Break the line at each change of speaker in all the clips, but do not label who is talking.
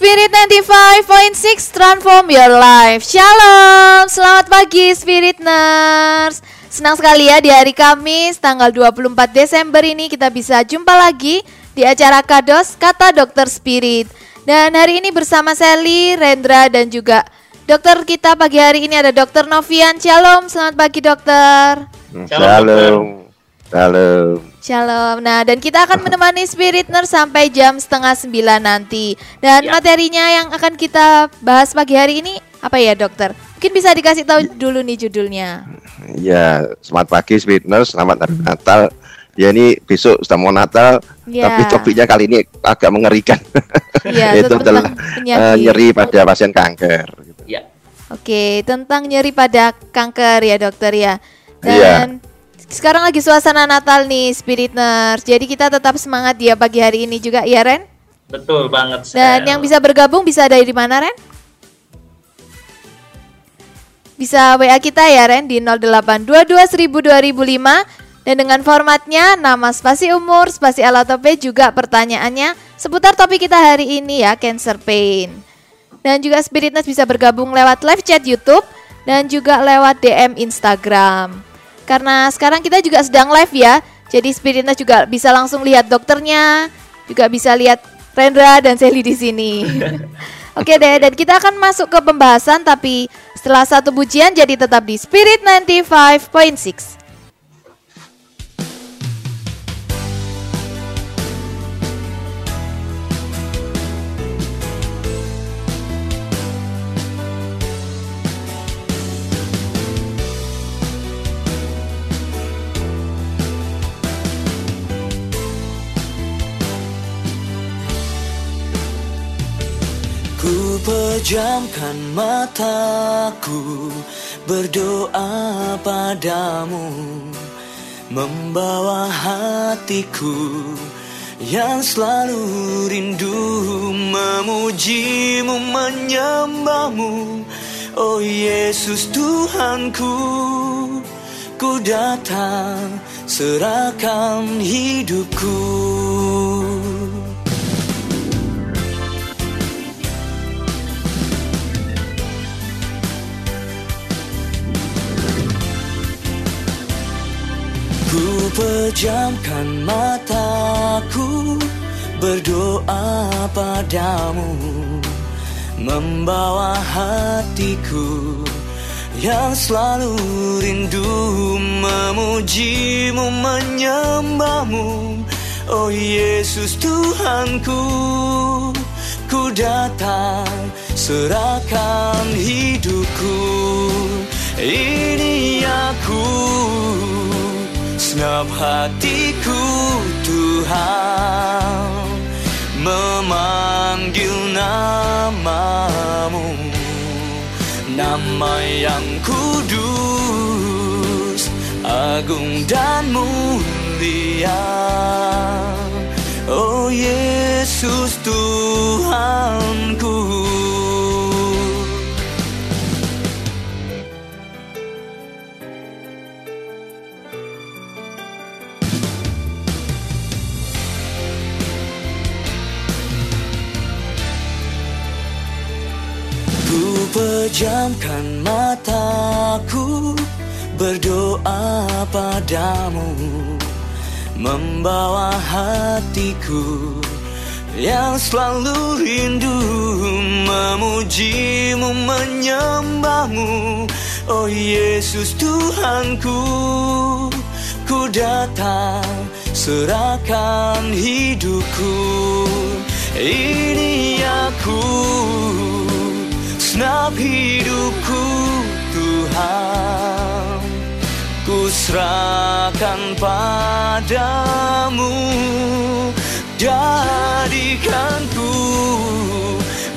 Spirit 95.6 Transform Your Life. Shalom, selamat pagi Spirit Nurse. Senang sekali ya di hari Kamis tanggal 24 Desember ini kita bisa jumpa lagi di acara Kados Kata Dokter Spirit. Dan hari ini bersama Sally, Rendra dan juga dokter kita pagi hari ini ada Dokter Novian. Shalom, selamat pagi dokter.
Shalom Shalom
Shalom. Nah, dan kita akan menemani Spirit Nurse sampai jam setengah sembilan nanti. Dan
Ya.
materinya yang akan kita bahas pagi hari ini apa ya, dokter? Mungkin bisa dikasih tahu dulu nih judulnya.
Ya, selamat pagi Sweetness, selamat hari Natal. Ya ini besok sudah mau Natal,
Ya.
tapi topiknya kali ini agak mengerikan.
Iya,
Itu adalah
tentang
eh, nyeri pada pasien kanker. gitu.
Ya,
Oke, tentang nyeri pada kanker ya, dokter ya.
Iya.
Dan sekarang lagi suasana Natal nih, Spirit Nurse. Jadi kita tetap semangat ya pagi hari ini juga ya, Ren.
betul banget.
Dan
Sel.
yang bisa bergabung bisa dari mana, Ren? Bisa WA kita ya, Ren, di 0822 Dan dengan formatnya, nama spasi umur, spasi alatope juga pertanyaannya seputar topik kita hari ini ya, cancer pain. Dan juga Spiritness bisa bergabung lewat live chat YouTube dan juga lewat DM Instagram. Karena sekarang kita juga sedang live ya, jadi Spiritness juga bisa langsung lihat dokternya, juga bisa lihat Rendra dan Sally di sini. Oke deh, dan kita akan masuk ke pembahasan tapi setelah satu pujian jadi tetap di Spirit 95.6.
pejamkan mataku berdoa padamu Membawa hatiku yang selalu rindu Memujimu, menyembahmu. Oh Yesus Tuhanku Ku datang serahkan hidupku Ku pejamkan mataku berdoa padamu Membawa hatiku yang selalu rindu Memujimu, menyembahmu. Oh Yesus Tuhanku Ku datang serahkan hidupku. Ini aku Senap hatiku Tuhan Memanggil namamu. Nama yang kudus Agung dan mulia. Oh Yesus Tuhanku pejamkan mataku berdoa padamu Membawa hatiku yang selalu rindu Memujimu, menyembahmu. Oh Yesus Tuhanku Ku datang serahkan hidupku. Ini aku Senap hidupku Tuhan. Ku serahkan padamu. Jadikanku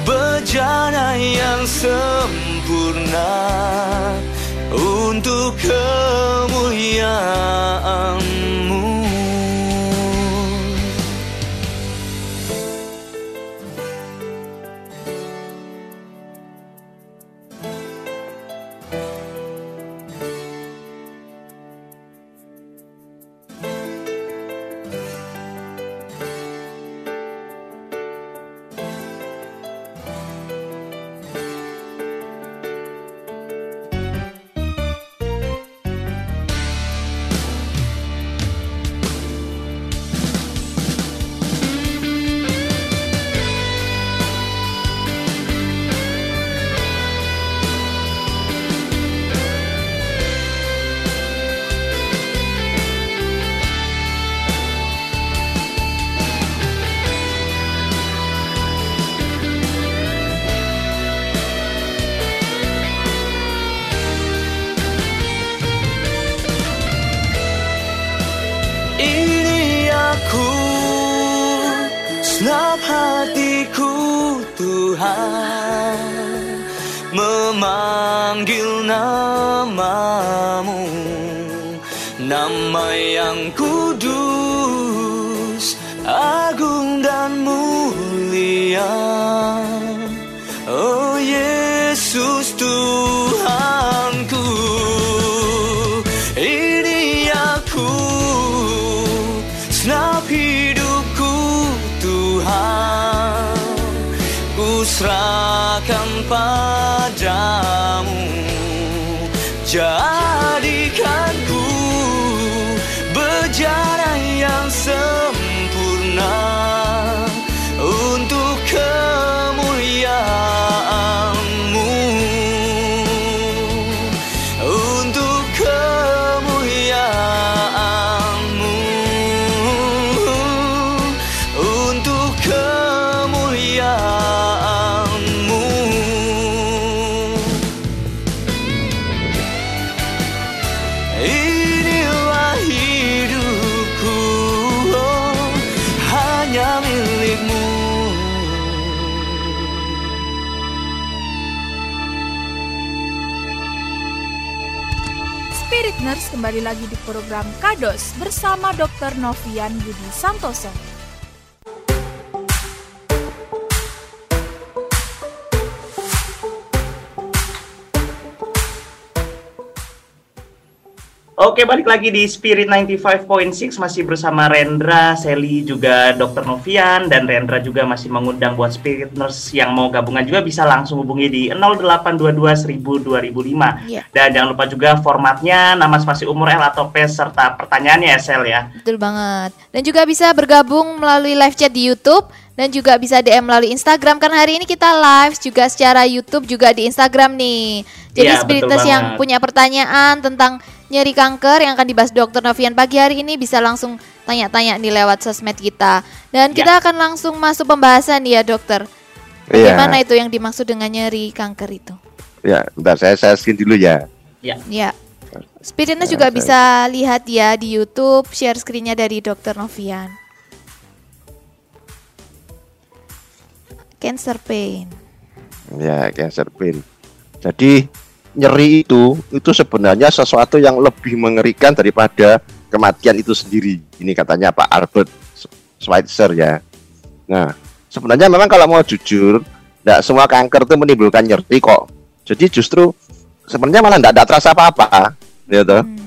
Bejana yang sempurna Untuk kemuliaanmu
Nurse kembali lagi di program Kados bersama Dr. Novian Budi Santoso.
Oke, balik lagi di Spirit 95.6 masih bersama Rendra, Sally juga Dr. Novian dan Rendra juga masih mengundang buat Spirit Nurse yang mau gabungan juga bisa langsung hubungi di 0822 1000 2005.
Iya.
Dan jangan lupa juga formatnya nama spasi umur L atau P serta pertanyaannya ya Sel ya.
Betul banget. Dan juga bisa bergabung melalui live chat di YouTube dan juga bisa DM melalui Instagram karena hari ini kita live juga secara YouTube juga di Instagram nih. Jadi
Iya,
spiritus
betul
yang punya pertanyaan tentang nyeri kanker yang akan dibahas Dr. Novian pagi hari ini bisa langsung tanya-tanya nih lewat sosmed kita. Dan
Ya.
kita akan langsung masuk pembahasan ya dokter. Bagaimana itu yang dimaksud dengan nyeri kanker itu?
Ya, bentar saya saya screen dulu ya.
Ya. Spiritnya
Ya,
juga
saya-
bisa lihat ya di YouTube share screennya dari Dr. Novian. Cancer pain.
Ya, cancer pain. Jadi nyeri itu itu sebenarnya sesuatu yang lebih mengerikan daripada kematian itu sendiri. Ini katanya Pak Albert Schweitzer ya. Nah, sebenarnya memang kalau mau jujur, tidak semua kanker itu menimbulkan nyeri kok. Jadi justru sebenarnya malah tidak ada terasa apa-apa, gitu.
Hmm.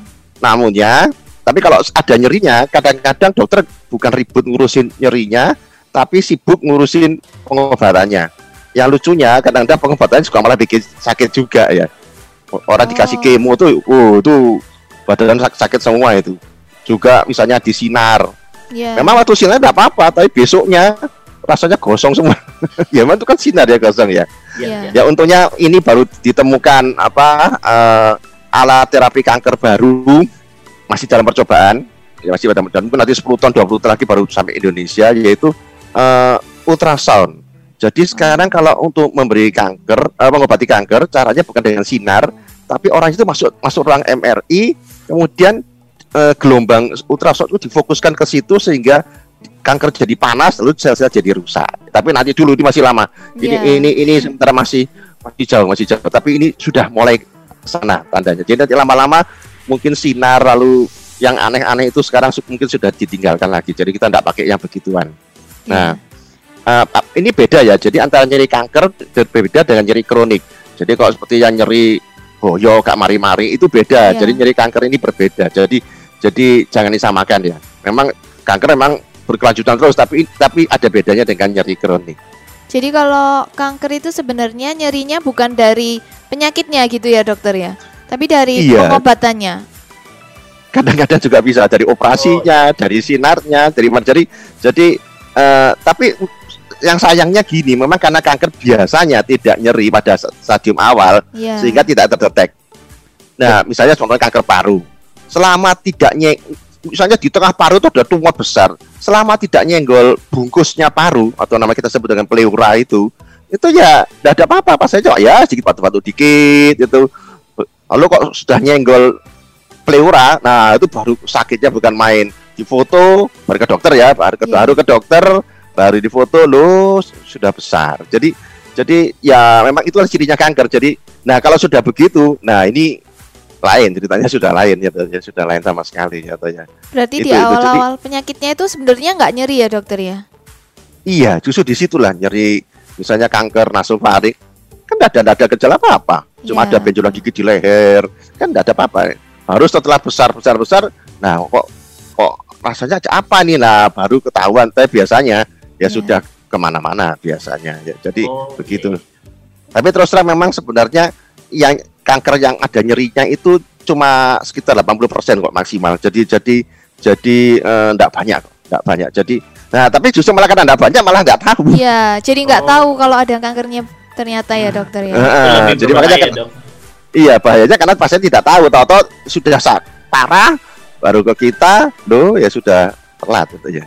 Namunnya, tapi kalau ada nyerinya, kadang-kadang dokter bukan ribut ngurusin nyerinya, tapi sibuk ngurusin pengobatannya. Yang lucunya, kadang-kadang pengobatannya juga malah bikin sakit juga ya. Orang
Oh.
dikasih kemo tuh, oh itu badan sak- sakit semua itu. Juga misalnya di sinar.
Ya.
Memang waktu sinar tidak apa-apa, tapi besoknya rasanya gosong semua. ya memang itu kan sinar ya gosong ya.
Iya.
Ya untungnya ini baru ditemukan apa eh, alat terapi kanker baru masih dalam percobaan. Ya masih dalam dan mungkin nanti 10 tahun 20 tahun lagi baru sampai Indonesia yaitu eh, ultrasound. Jadi sekarang kalau untuk memberi kanker, eh, mengobati kanker, caranya bukan dengan sinar, tapi orang itu masuk masuk ruang MRI, kemudian eh, gelombang ultrasound itu difokuskan ke situ sehingga kanker jadi panas, lalu sel-sel jadi rusak. Tapi nanti dulu ini masih lama. Ini
Iya.
ini ini sementara masih masih jauh, masih jauh. Tapi ini sudah mulai sana tandanya. Jadi nanti lama-lama mungkin sinar lalu yang aneh-aneh itu sekarang mungkin sudah ditinggalkan lagi. Jadi kita tidak pakai yang begituan. Nah, eh, ini beda ya. Jadi antara nyeri kanker berbeda dengan nyeri kronik. Jadi kalau seperti yang nyeri boyo, kak mari-mari itu beda.
Iya.
Jadi nyeri kanker ini berbeda. Jadi jadi jangan disamakan ya. Memang kanker memang berkelanjutan terus, tapi tapi ada bedanya dengan nyeri kronik.
Jadi kalau kanker itu sebenarnya nyerinya bukan dari penyakitnya gitu ya dokter ya, tapi dari
Iya.
pengobatannya.
Kadang-kadang juga bisa dari operasinya, dari sinarnya, dari jadi jadi eh, tapi yang sayangnya gini, memang karena kanker biasanya tidak nyeri pada stadium awal,
Iya.
sehingga tidak terdetek. Nah, misalnya contohnya kanker paru. Selama tidak nye, misalnya di tengah paru itu ada tumor besar, selama tidak nyenggol bungkusnya paru atau nama kita sebut dengan pleura itu, itu ya tidak ada apa-apa, pas saja ya sedikit batu-batu dikit itu. Lalu kok sudah nyenggol pleura, nah itu baru sakitnya bukan main. Di foto baru ke dokter ya, baru ke,
Iya.
baru ke dokter, baru di foto lo sudah besar. Jadi jadi ya memang itulah cirinya kanker. Jadi nah kalau sudah begitu, nah ini lain ceritanya sudah lain ya, ya sudah lain sama sekali ya ya.
Berarti
Itu-
di awal-awal penyakitnya itu sebenarnya nggak nyeri ya dokter ya?
Iya, justru di situlah nyeri misalnya kanker nasofaring kan nggak ada nggak ada gejala apa-apa, cuma
Iya.
ada benjolan gigi di leher, kan nggak ada apa-apa. Harus setelah besar besar besar, nah kok kok rasanya apa nih? Nah baru ketahuan. Tapi biasanya ya
Iya.
sudah ke mana-mana biasanya. Ya, jadi
Oh,
begitu. Tapi terus terang memang sebenarnya yang kanker yang ada nyerinya itu cuma sekitar 80% kok maksimal. Jadi jadi jadi eh, enggak banyak kok, enggak banyak. Jadi nah tapi justru malah karena enggak banyak malah enggak tahu.
Iya, jadi nggak
Oh.
tahu kalau ada kankernya ternyata ya dokter ya.
Heeh,
Lebih
jadi makanya kan, iya bahayanya karena pasien tidak tahu, tahu-tahu sudah sak parah baru ke kita, loh ya sudah telat gitu ya.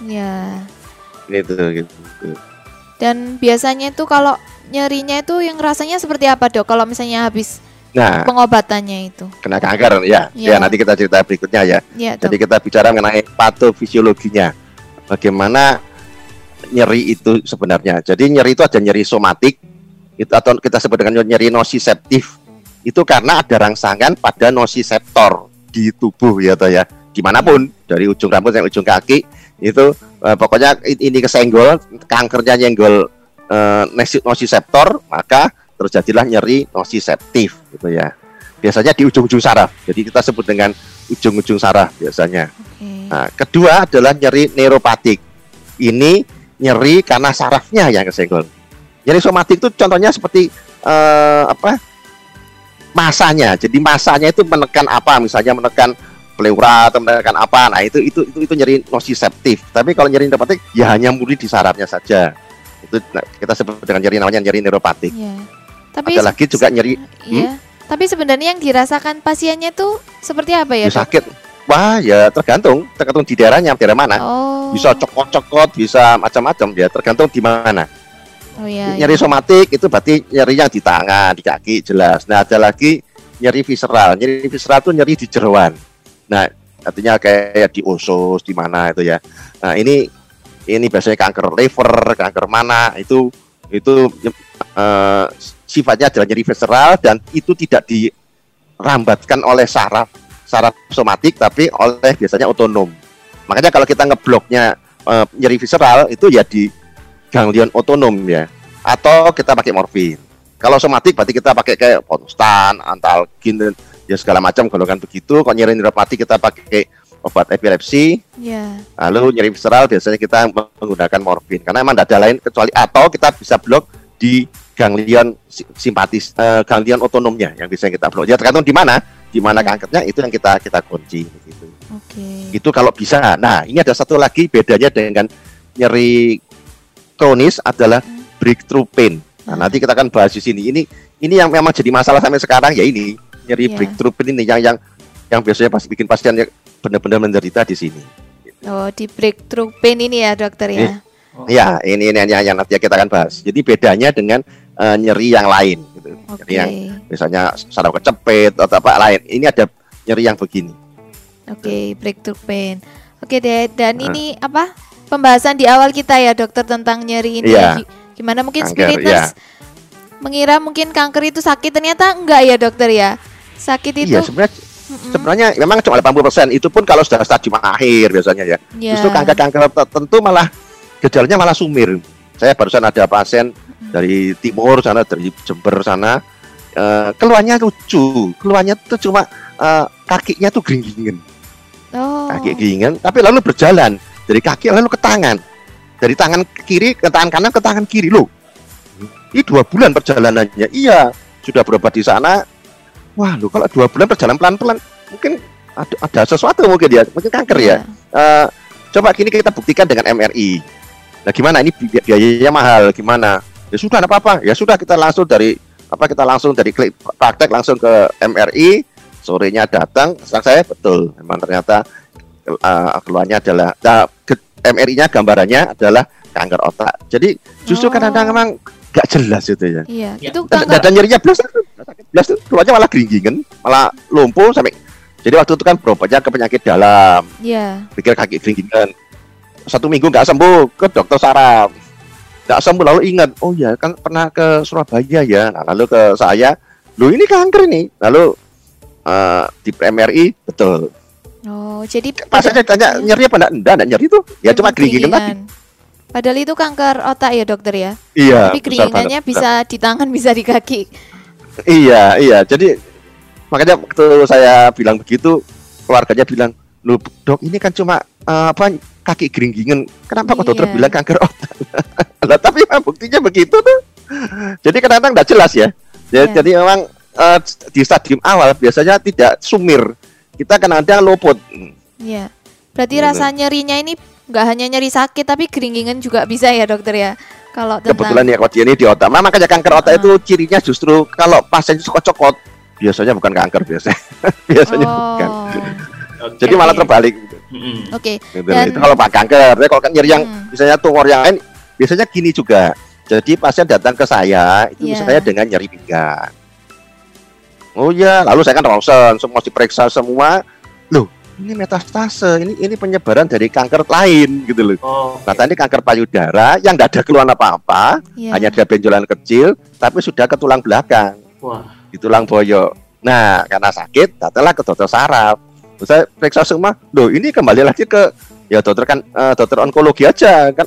Iya.
Gitu gitu.
Dan biasanya itu kalau nyerinya itu yang rasanya seperti apa dok? Kalau misalnya habis
Nah,
pengobatannya itu?
kena kanker ya.
Iya.
Ya nanti kita cerita berikutnya ya.
Iya dok.
Jadi kita bicara mengenai patofisiologinya. Bagaimana nyeri itu sebenarnya. Jadi nyeri itu ada nyeri somatik itu atau kita sebut dengan nyeri nosiseptif. Itu karena ada rangsangan pada nosiseptor di tubuh ya toh ya. Di mana pun dari ujung rambut sampai ujung kaki itu eh, pokoknya ini kesenggol kankernya nyenggol eh, nosi- nosiseptor maka terjadilah nyeri nosiseptif gitu ya. Biasanya di ujung-ujung saraf. Jadi kita sebut dengan ujung-ujung saraf biasanya.
Oke.
Nah, kedua adalah nyeri neuropatik. Ini nyeri karena sarafnya yang kesenggol. Nyeri somatik itu contohnya seperti eh, apa? Masanya. Jadi masanya itu menekan apa? Misalnya menekan pleura atau menekan apa? Nah, itu itu itu, itu nyeri nosiseptif. Tapi kalau nyeri neuropatik ya hanya murni di sarafnya saja. Itu nah, kita sebut dengan nyeri namanya nyeri neuropatik.
Iya. Tapi
Ada lagi juga nyeri
Iya. Tapi sebenarnya yang dirasakan pasiennya tuh seperti apa ya?
ya
Dok?
sakit. Wah, ya tergantung, tergantung di daerahnya, daerah mana.
Oh.
Bisa cokot-cokot, bisa macam-macam ya, tergantung di mana.
Oh iya.
nyeri somatik itu berarti nyeri yang di tangan, di kaki jelas. Nah, ada lagi nyeri visceral. Nyeri visceral itu nyeri di jeroan. Nah, artinya kayak di usus di mana itu ya. Nah, ini ini biasanya kanker liver, kanker mana itu itu eh, sifatnya adalah nyeri visceral dan itu tidak dirambatkan oleh saraf saraf somatik tapi oleh biasanya otonom. Makanya kalau kita ngebloknya eh, nyeri visceral itu ya di ganglion otonom ya atau kita pakai morfin. Kalau somatik berarti kita pakai kayak ponstan, antalgin ya segala macam golongan begitu. Kalau nyeri neuropatik kita pakai obat epilepsi,
Iya.
lalu nyeri visceral biasanya kita menggunakan morfin karena emang tidak ada lain kecuali atau kita bisa blok di ganglion si- simpatis eh, ganglion otonomnya yang bisa kita blok. Ya tergantung di mana, di mana
Ya.
kankernya itu yang kita kita kunci gitu.
Oke.
Itu kalau bisa. Nah, ini ada satu lagi bedanya dengan nyeri kronis adalah breakthrough pain. Nah,
Hmm.
nanti kita akan bahas di sini. Ini ini yang memang jadi masalah sampai sekarang ya ini nyeri
Iya.
breakthrough pain ini yang yang yang biasanya pasti bikin pasien yang benar-benar menderita di sini.
Oh, di breakthrough pain ini ya dokter ya.
Eh, Ya, ini, ini yang, yang nanti kita akan bahas. Jadi bedanya dengan eh, nyeri yang lain gitu.
Oke.
Nyeri yang misalnya saraf kecepit atau apa lain. Ini ada nyeri yang begini.
Oke, breakthrough pain. Oke deh, dan
Nah.
ini apa? Pembahasan di awal kita ya dokter tentang nyeri ini. Gi- Gimana mungkin
Kanker,
spiriters mengira mungkin kanker itu sakit ternyata enggak ya dokter ya. Sakit itu
Iya, sebenarnya
Mm-mm.
sebenarnya memang cuma 80% itu pun kalau sudah stadium akhir biasanya ya.
Ya.
Justru kanker-kanker tertentu malah gejalanya malah sumir. Saya barusan ada pasien dari timur sana dari Jember sana eh, keluarnya lucu, keluarnya tuh cuma eh, kakinya tuh geringgingen,
Oh.
kaki geringgingen, tapi lalu berjalan dari kaki lalu ke tangan, dari tangan ke kiri ke tangan kanan ke tangan kiri loh. Ini dua bulan perjalanannya, iya sudah berobat di sana. Wah, lo kalau dua bulan perjalanan pelan-pelan, mungkin ada, ada sesuatu mungkin ya, mungkin kanker ya.
Iya.
Eh, coba kini kita buktikan dengan MRI. Nah, gimana ini bi- biayanya mahal? Gimana? Ya sudah, nggak apa-apa. Ya sudah kita langsung dari apa kita langsung dari klik praktek langsung ke MRI. Sorenya datang, sang saya betul. Memang ternyata eh, keluarnya adalah nah, MRI-nya gambarannya adalah kanker otak. Jadi justru
Oh.
kadang-kadang memang nggak jelas itu ya.
Iya,
Ya.
itu
Dan,
kanker.
dan nyerinya belas, belas tuh keluarnya malah geringgingen, malah lumpuh sampai. Jadi waktu itu kan berobatnya ke penyakit dalam,
Iya.
pikir kaki geringingan satu minggu nggak sembuh ke dokter saraf nggak sembuh lalu ingat oh ya kan pernah ke Surabaya ya nah, lalu ke saya lu ini kanker ini lalu eh, di MRI betul
Oh, jadi
pas saya tanya nyeri apa enggak enggak, enggak nyeri tuh ya cuma
Memang
geringingan tadi.
Padahal itu kanker otak ya dokter ya.
iya
Tapi
banget.
bisa di tangan bisa di kaki.
Iya, iya. Jadi makanya waktu saya bilang begitu, keluarganya bilang, "Loh, Dok, ini kan cuma eh, apa kaki geringgingan. Kenapa kok dokter
Iya.
bilang kanker otak?" lah, tapi memang buktinya begitu tuh. Jadi kadang-kadang nggak jelas ya. Ya,
Iya.
Jadi memang eh, di stadium awal biasanya tidak sumir. Kita kadang-kadang luput.
Iya. Berarti
Bener.
rasa nyerinya ini nggak hanya nyeri sakit tapi keringingan juga bisa ya dokter ya. Kalau tentang
Kebetulan ya kalau dia ini di otak. Nah, makanya kanker otak
Ah.
itu cirinya justru kalau pasien cokot-cokot biasanya bukan kanker biasanya. biasanya bukan.
Oh.
Oke.
Jadi malah terbalik.
Oke.
Gitu.
Dan-
itu kalau pak kanker tapi kalau kan nyeri yang
Hmm.
misalnya tumor yang lain biasanya gini juga jadi pasien datang ke saya itu
Iya.
misalnya dengan nyeri pinggang oh ya lalu saya kan ronsen semua diperiksa semua loh ini metastase ini ini penyebaran dari kanker lain gitu loh
Oh,
nah tadi kanker payudara yang tidak ada keluhan apa-apa
Iya.
hanya ada benjolan kecil tapi sudah ke tulang belakang
wah.
di tulang boyok. Nah, karena sakit, datanglah ke dokter saraf. Terus Saya periksa semua, loh ini kembali lagi ke ya dokter kan eh, dokter onkologi aja kan,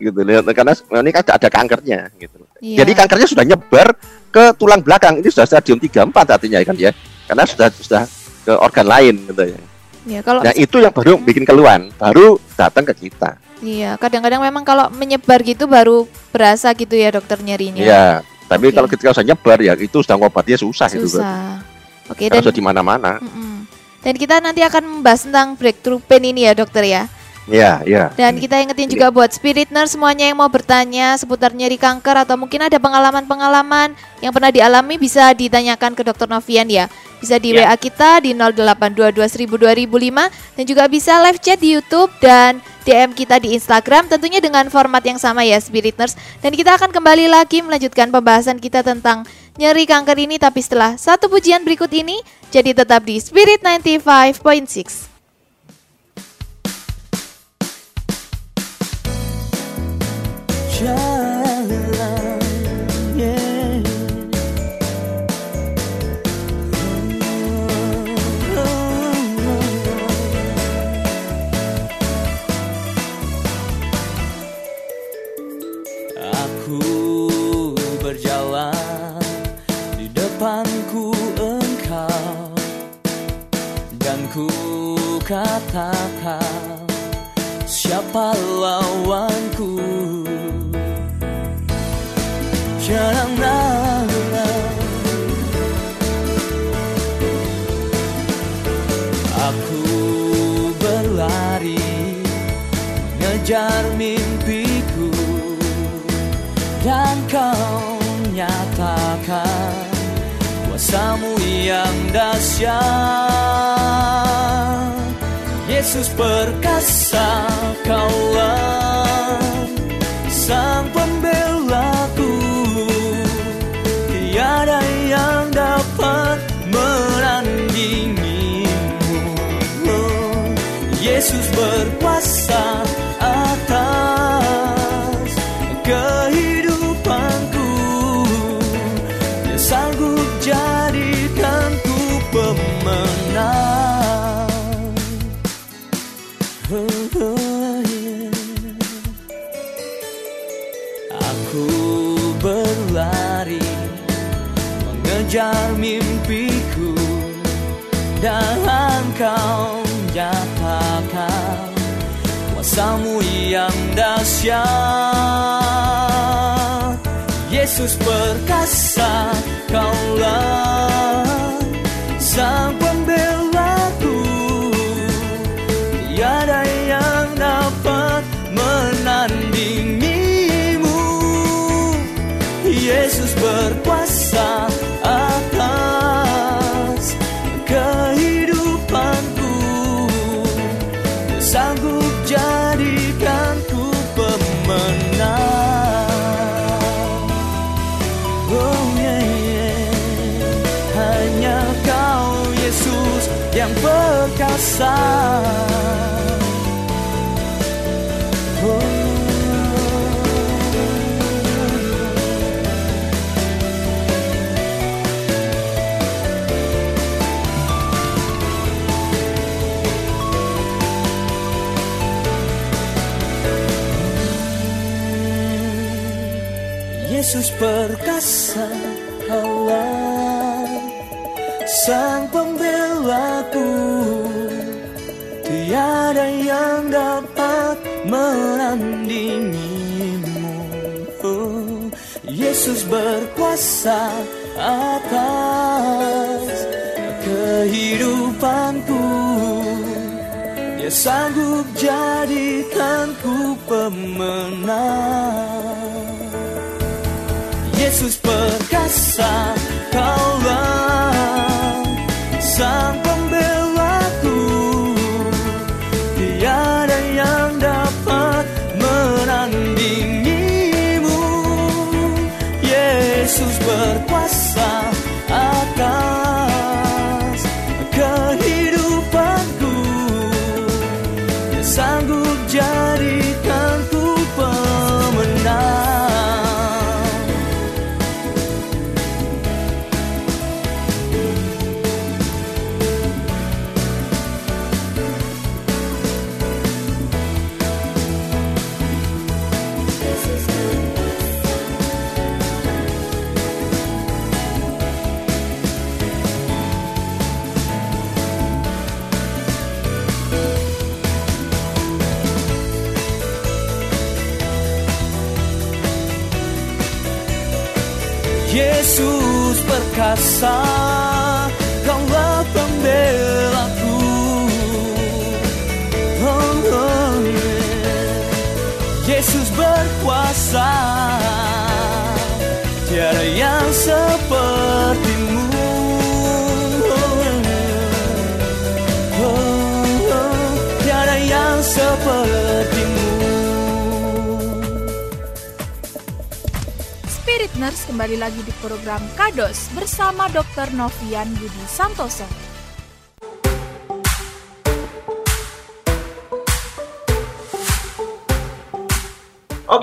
gitu lihat karena ini kan ada kankernya, gitu.
Iya.
Jadi kankernya sudah nyebar ke tulang belakang, ini sudah stadium 3 4 artinya kan ya, karena sudah sudah ke organ lain gitu ya.
Iya, kalau
Nah itu yang baru bikin keluhan, baru datang ke kita.
iya, kadang-kadang memang kalau menyebar gitu baru berasa gitu ya dokter nyerinya.
Iya. Tapi
Oke.
kalau ketika sudah nyebar ya itu sudah ngobatnya susah, itu kan.
Susah. Oke,
Karena
dan
sudah di mana-mana.
Dan kita nanti akan membahas tentang breakthrough pain ini ya dokter ya.
Iya, iya.
Dan kita ingetin juga buat spirit nurse semuanya yang mau bertanya seputar nyeri kanker atau mungkin ada pengalaman-pengalaman yang pernah dialami bisa ditanyakan ke dokter Novian ya. Bisa di
Ya.
WA kita di 0822 dan juga bisa live chat di YouTube dan DM kita di Instagram tentunya dengan format yang sama ya Spirit Nurse. Dan kita akan kembali lagi melanjutkan pembahasan kita tentang nyeri kanker ini tapi setelah satu pujian berikut ini jadi tetap di Spirit 95.6.
Aku berjalan di depanku engkau dan ku katakan siapa lawanku Mengejar mimpiku Dan kau nyatakan Kuasamu yang dahsyat. Yesus perkasa kaulah Sang pembelaku. Tiada yang dapat menandingimu. Yesus berkuasa kehidupanku Yesus perkasa Yesus berkuasa atas kehidupanku. Dia sanggup jadikanku pemenang. Yesus perkasa kaulah perkasa Kaulah pembelaku. Oh, oh. Yesus berkuasa. Tiada yang sepertimu. Oh, oh, sepertimu.
Spirit Nurse kembali lagi program Kados bersama Dr. Novian Budi Santoso.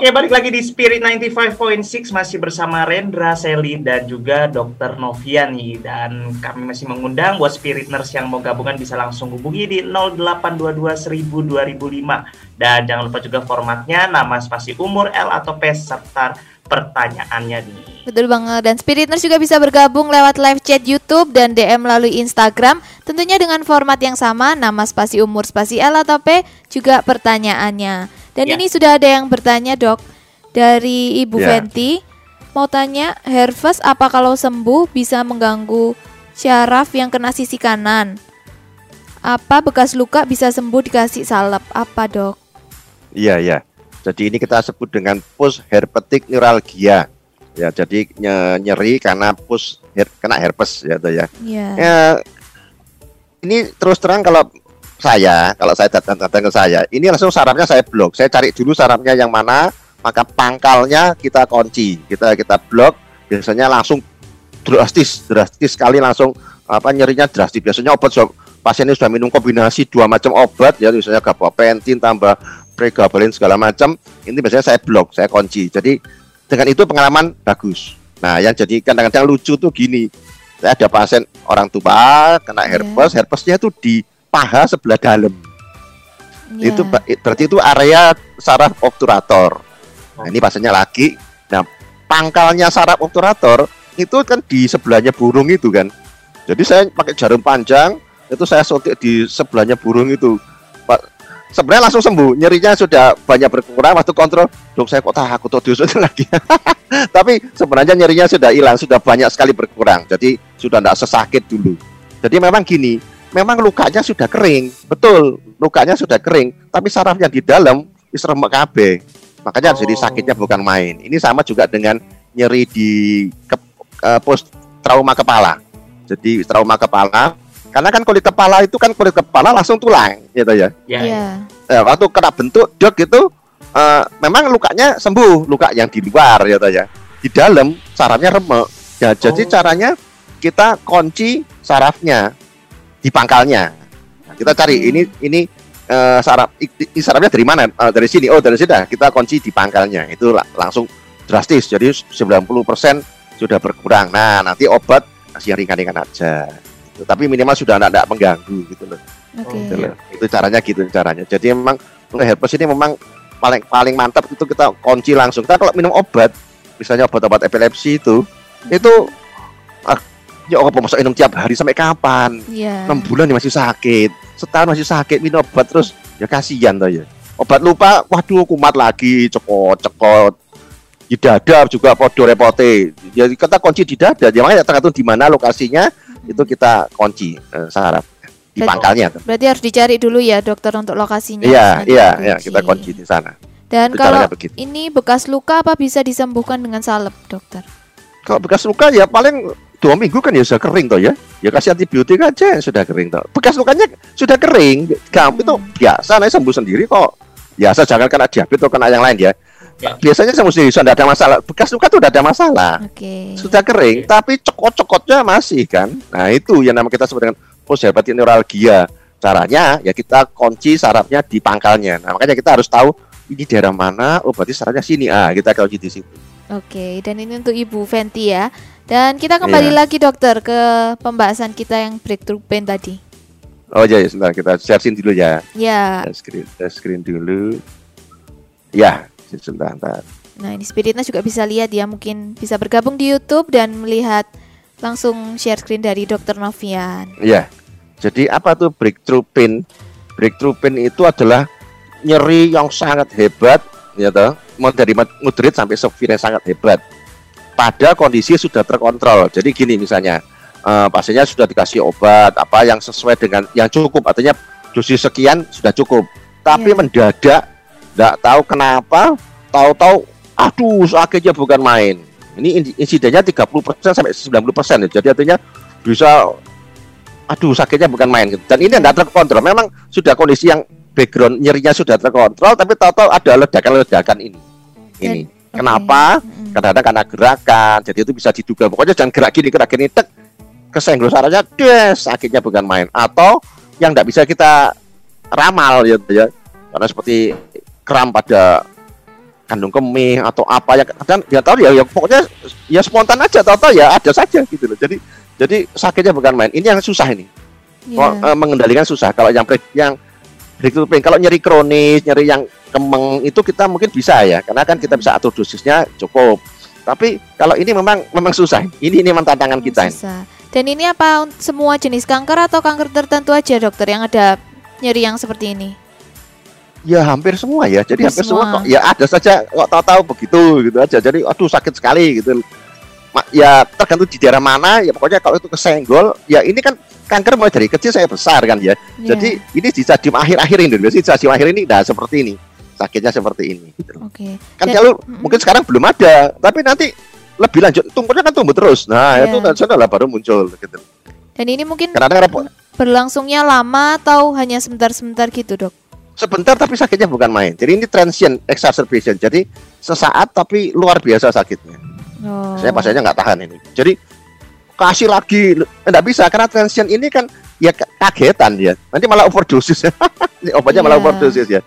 Oke, balik lagi di Spirit 95.6 masih bersama Rendra, Seli dan juga Dr. Novian nih. Dan kami masih mengundang buat Spirit Nurse yang mau gabungan bisa langsung hubungi di 0822 1000 2005. Dan jangan lupa juga formatnya nama spasi umur L atau P serta pertanyaannya nih.
Betul banget. Dan Spirit Nurse juga bisa bergabung lewat live chat YouTube dan DM melalui Instagram. Tentunya dengan format yang sama, nama spasi umur spasi L atau P juga pertanyaannya. Dan
Ya.
ini sudah ada yang bertanya dok dari Ibu
Ya.
Fenty. Mau tanya, Herpes apa kalau sembuh bisa mengganggu syaraf yang kena sisi kanan? Apa bekas luka bisa sembuh dikasih salep? Apa dok?
Iya, iya. Jadi ini kita sebut dengan post herpetic neuralgia. Ya, jadi nye- nyeri karena post her- kena herpes ya, ya.
Iya.
Ya, ini terus terang kalau saya, kalau saya datang datang ke saya, ini langsung sarafnya saya blok. Saya cari dulu sarafnya yang mana, maka pangkalnya kita kunci, kita kita blok. Biasanya langsung drastis, drastis sekali langsung apa nyerinya drastis. Biasanya obat pasien ini sudah minum kombinasi dua macam obat ya, misalnya gabapentin tambah pregabalin segala macam. Ini biasanya saya blok, saya kunci. Jadi dengan itu pengalaman bagus. Nah, yang jadi kadang-kadang lucu tuh gini. Saya ada pasien orang tua kena
Iya.
herpes, herpesnya tuh di paha sebelah dalam.
Iya.
Itu berarti itu area saraf obturator. Nah, ini pasiennya lagi. Nah, pangkalnya saraf obturator itu kan di sebelahnya burung itu kan. Jadi saya pakai jarum panjang, itu saya suntik di sebelahnya burung itu. Pak, sebenarnya langsung sembuh, nyerinya sudah banyak berkurang waktu kontrol. Dok, saya kok takut tuh disuntik lagi. Tapi sebenarnya nyerinya sudah hilang, sudah banyak sekali berkurang. Jadi sudah tidak sesakit dulu. Jadi memang gini, memang lukanya sudah kering, betul, lukanya sudah kering, tapi sarafnya di dalam is remek kabeh. Makanya jadi
Oh.
sakitnya bukan main. Ini sama juga dengan nyeri di ke, eh, post trauma kepala. Jadi trauma kepala, karena kan kulit kepala itu kan kulit kepala langsung tulang, gitu ya.
Ya,
Iya.
Eh, waktu kena bentuk dok itu eh, memang lukanya sembuh, luka yang di luar gitu ya. Di dalam sarafnya remek. Ya, jadi
Oh.
caranya kita kunci sarafnya di pangkalnya. Nah, kita cari
Oke.
ini ini eh, saraf i- i- sarafnya dari mana? Eh, dari sini. Oh, dari sini. dah. Kita kunci di pangkalnya. Itu la- langsung drastis. Jadi 90% sudah berkurang. Nah, nanti obat kasih yang ringan-ringan aja. Gitu. Tapi minimal sudah tidak mengganggu gitu loh.
Oke.
Gitu loh. Itu caranya gitu caranya. Jadi memang untuk herpes ini memang paling paling mantap itu kita kunci langsung. Kita kalau minum obat misalnya obat-obat epilepsi itu itu ah, ya apa masa minum tiap hari sampai kapan?
Iya.
enam bulan ya masih sakit, setahun masih sakit minum obat terus ya kasihan tuh ya. Obat lupa, waduh kumat lagi, cekot cekot. Di dada juga podo repote. Jadi kita kunci di dada, ya makanya tergantung di mana lokasinya itu kita kunci eh, saraf di
Berarti-
pangkalnya.
Berarti harus dicari dulu ya dokter untuk lokasinya.
Iya, iya, iya, kita kunci di sana.
Dan kalau
begitu.
ini bekas luka apa bisa disembuhkan dengan salep, dokter?
Kalau bekas luka ya paling dua minggu kan ya sudah kering toh ya. Ya kasih antibiotik aja yang sudah kering toh. Bekas lukanya sudah kering, gampang itu biasa, nah sembuh sendiri kok. Biasa jangan kena diabetes atau kena yang lain ya.
Ya.
Biasanya sembuh sendiri, sudah ada masalah. Bekas luka itu sudah ada masalah.
Oke.
Sudah kering, tapi cokot-cokotnya masih kan. Nah itu yang nama kita sebut dengan postherpetic neuralgia. Caranya ya kita kunci sarafnya di pangkalnya. Nah makanya kita harus tahu ini daerah mana, oh berarti sarafnya sini. Ah kita kunci di situ.
Oke, dan ini untuk Ibu Fenty ya. Dan kita kembali
Iya.
lagi dokter ke pembahasan kita yang breakthrough pain tadi.
Oh ya, sebentar kita share screen dulu ya.
Ya,
Share screen, share screen dulu. Ya, sebentar. sebentar.
nah ini Spiritness juga bisa lihat ya, mungkin bisa bergabung di YouTube dan melihat langsung share screen dari Dokter Novian.
Ya. Jadi apa tuh breakthrough pain? Breakthrough pain itu adalah nyeri yang sangat hebat, ya toh. Mau dari moderate sampai severe sangat hebat. Pada kondisi sudah terkontrol. Jadi gini misalnya, eh, pasiennya sudah dikasih obat apa yang sesuai dengan yang cukup, artinya dosis sekian sudah cukup. Tapi
Iya.
mendadak, tidak tahu kenapa, tahu-tahu, aduh sakitnya bukan main. Ini in- insidennya 30% sampai 90% ya. Jadi artinya bisa aduh sakitnya bukan main gitu. Dan ini tidak terkontrol. Memang sudah kondisi yang background nyerinya sudah terkontrol, tapi tahu-tahu ada ledakan-ledakan ini. Ini. Kenapa? Kadang-kadang karena gerakan. Jadi itu bisa diduga. Pokoknya jangan gerak gini, gerak gini, tek kesenggol sarafnya, des, sakitnya bukan main. Atau yang tidak bisa kita ramal ya, ya. Karena seperti kram pada kandung kemih atau apa yang kadang dia tahu ya, ya pokoknya ya spontan aja tahu-tahu ya ada saja gitu loh. Jadi jadi sakitnya bukan main. Ini yang susah ini.
Ya.
Kalau, eh, mengendalikan susah. Kalau yang yang breakthrough pain, kalau nyeri kronis, nyeri yang kemeng itu kita mungkin bisa ya, karena kan kita bisa atur dosisnya cukup. Tapi kalau ini memang memang susah. Ini ini memang tantangan kita.
Susah. Dan ini apa semua jenis kanker atau kanker tertentu aja dokter yang ada nyeri yang seperti ini?
Ya hampir semua ya. Jadi
Hampir
hampir semua.
semua.
kok. Ya ada saja kok tahu-tahu begitu gitu aja. Jadi aduh sakit sekali gitu. Ya tergantung di daerah mana. Ya pokoknya kalau itu kesenggol, ya ini kan kanker mulai dari kecil saya besar kan ya.
Ya.
Jadi ini di stadium akhir-akhir ini, di stadium akhir ini, nah seperti ini, sakitnya seperti ini. Gitu. loh.
Oke.
Kan
Dan-
kalau mungkin sekarang belum ada, tapi nanti lebih lanjut, tumbuhnya kan tumbuh terus. Nah
Iya.
itu kan sana lah baru muncul. Gitu.
Dan ini mungkin
Karena
berlangsungnya lama atau hanya sebentar-sebentar gitu dok?
Sebentar tapi sakitnya bukan main. Jadi ini transient exacerbation. Jadi sesaat tapi luar biasa sakitnya.
Oh.
Saya pasiennya nggak tahan ini. Jadi kasih lagi, nggak bisa karena transient ini kan ya kagetan dia. Nanti malah overdosis. ini obatnya malah
Iya.
overdosis ya.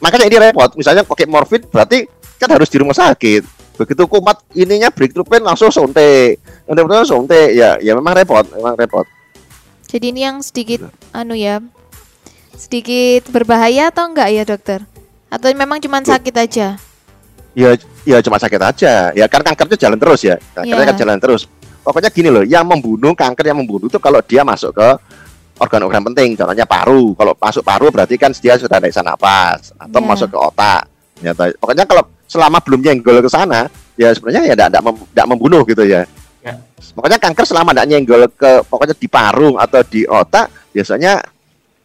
Makanya ini repot. Misalnya pakai morfin berarti kan harus di rumah sakit. Begitu kumat ininya breakthrough pain langsung suntik. Nanti langsung suntik. Ya, ya memang repot, memang repot.
Jadi ini yang sedikit
Iya.
anu ya, sedikit berbahaya atau enggak ya dokter? Atau memang cuma sakit aja?
Ya, ya cuma sakit aja. Ya kan kankernya jalan terus ya. Kankernya
Iya.
kan jalan terus. Pokoknya gini loh, yang membunuh kanker yang membunuh itu kalau dia masuk ke organ-organ penting, contohnya paru. Kalau masuk paru berarti kan dia sudah ada napas atau
Iya.
masuk ke otak. Ya, pokoknya kalau selama belum nyenggol ke sana, ya sebenarnya ya tidak mem, membunuh gitu ya.
Ya.
Makanya kanker selama tidak nyenggol ke pokoknya di paru atau di otak, biasanya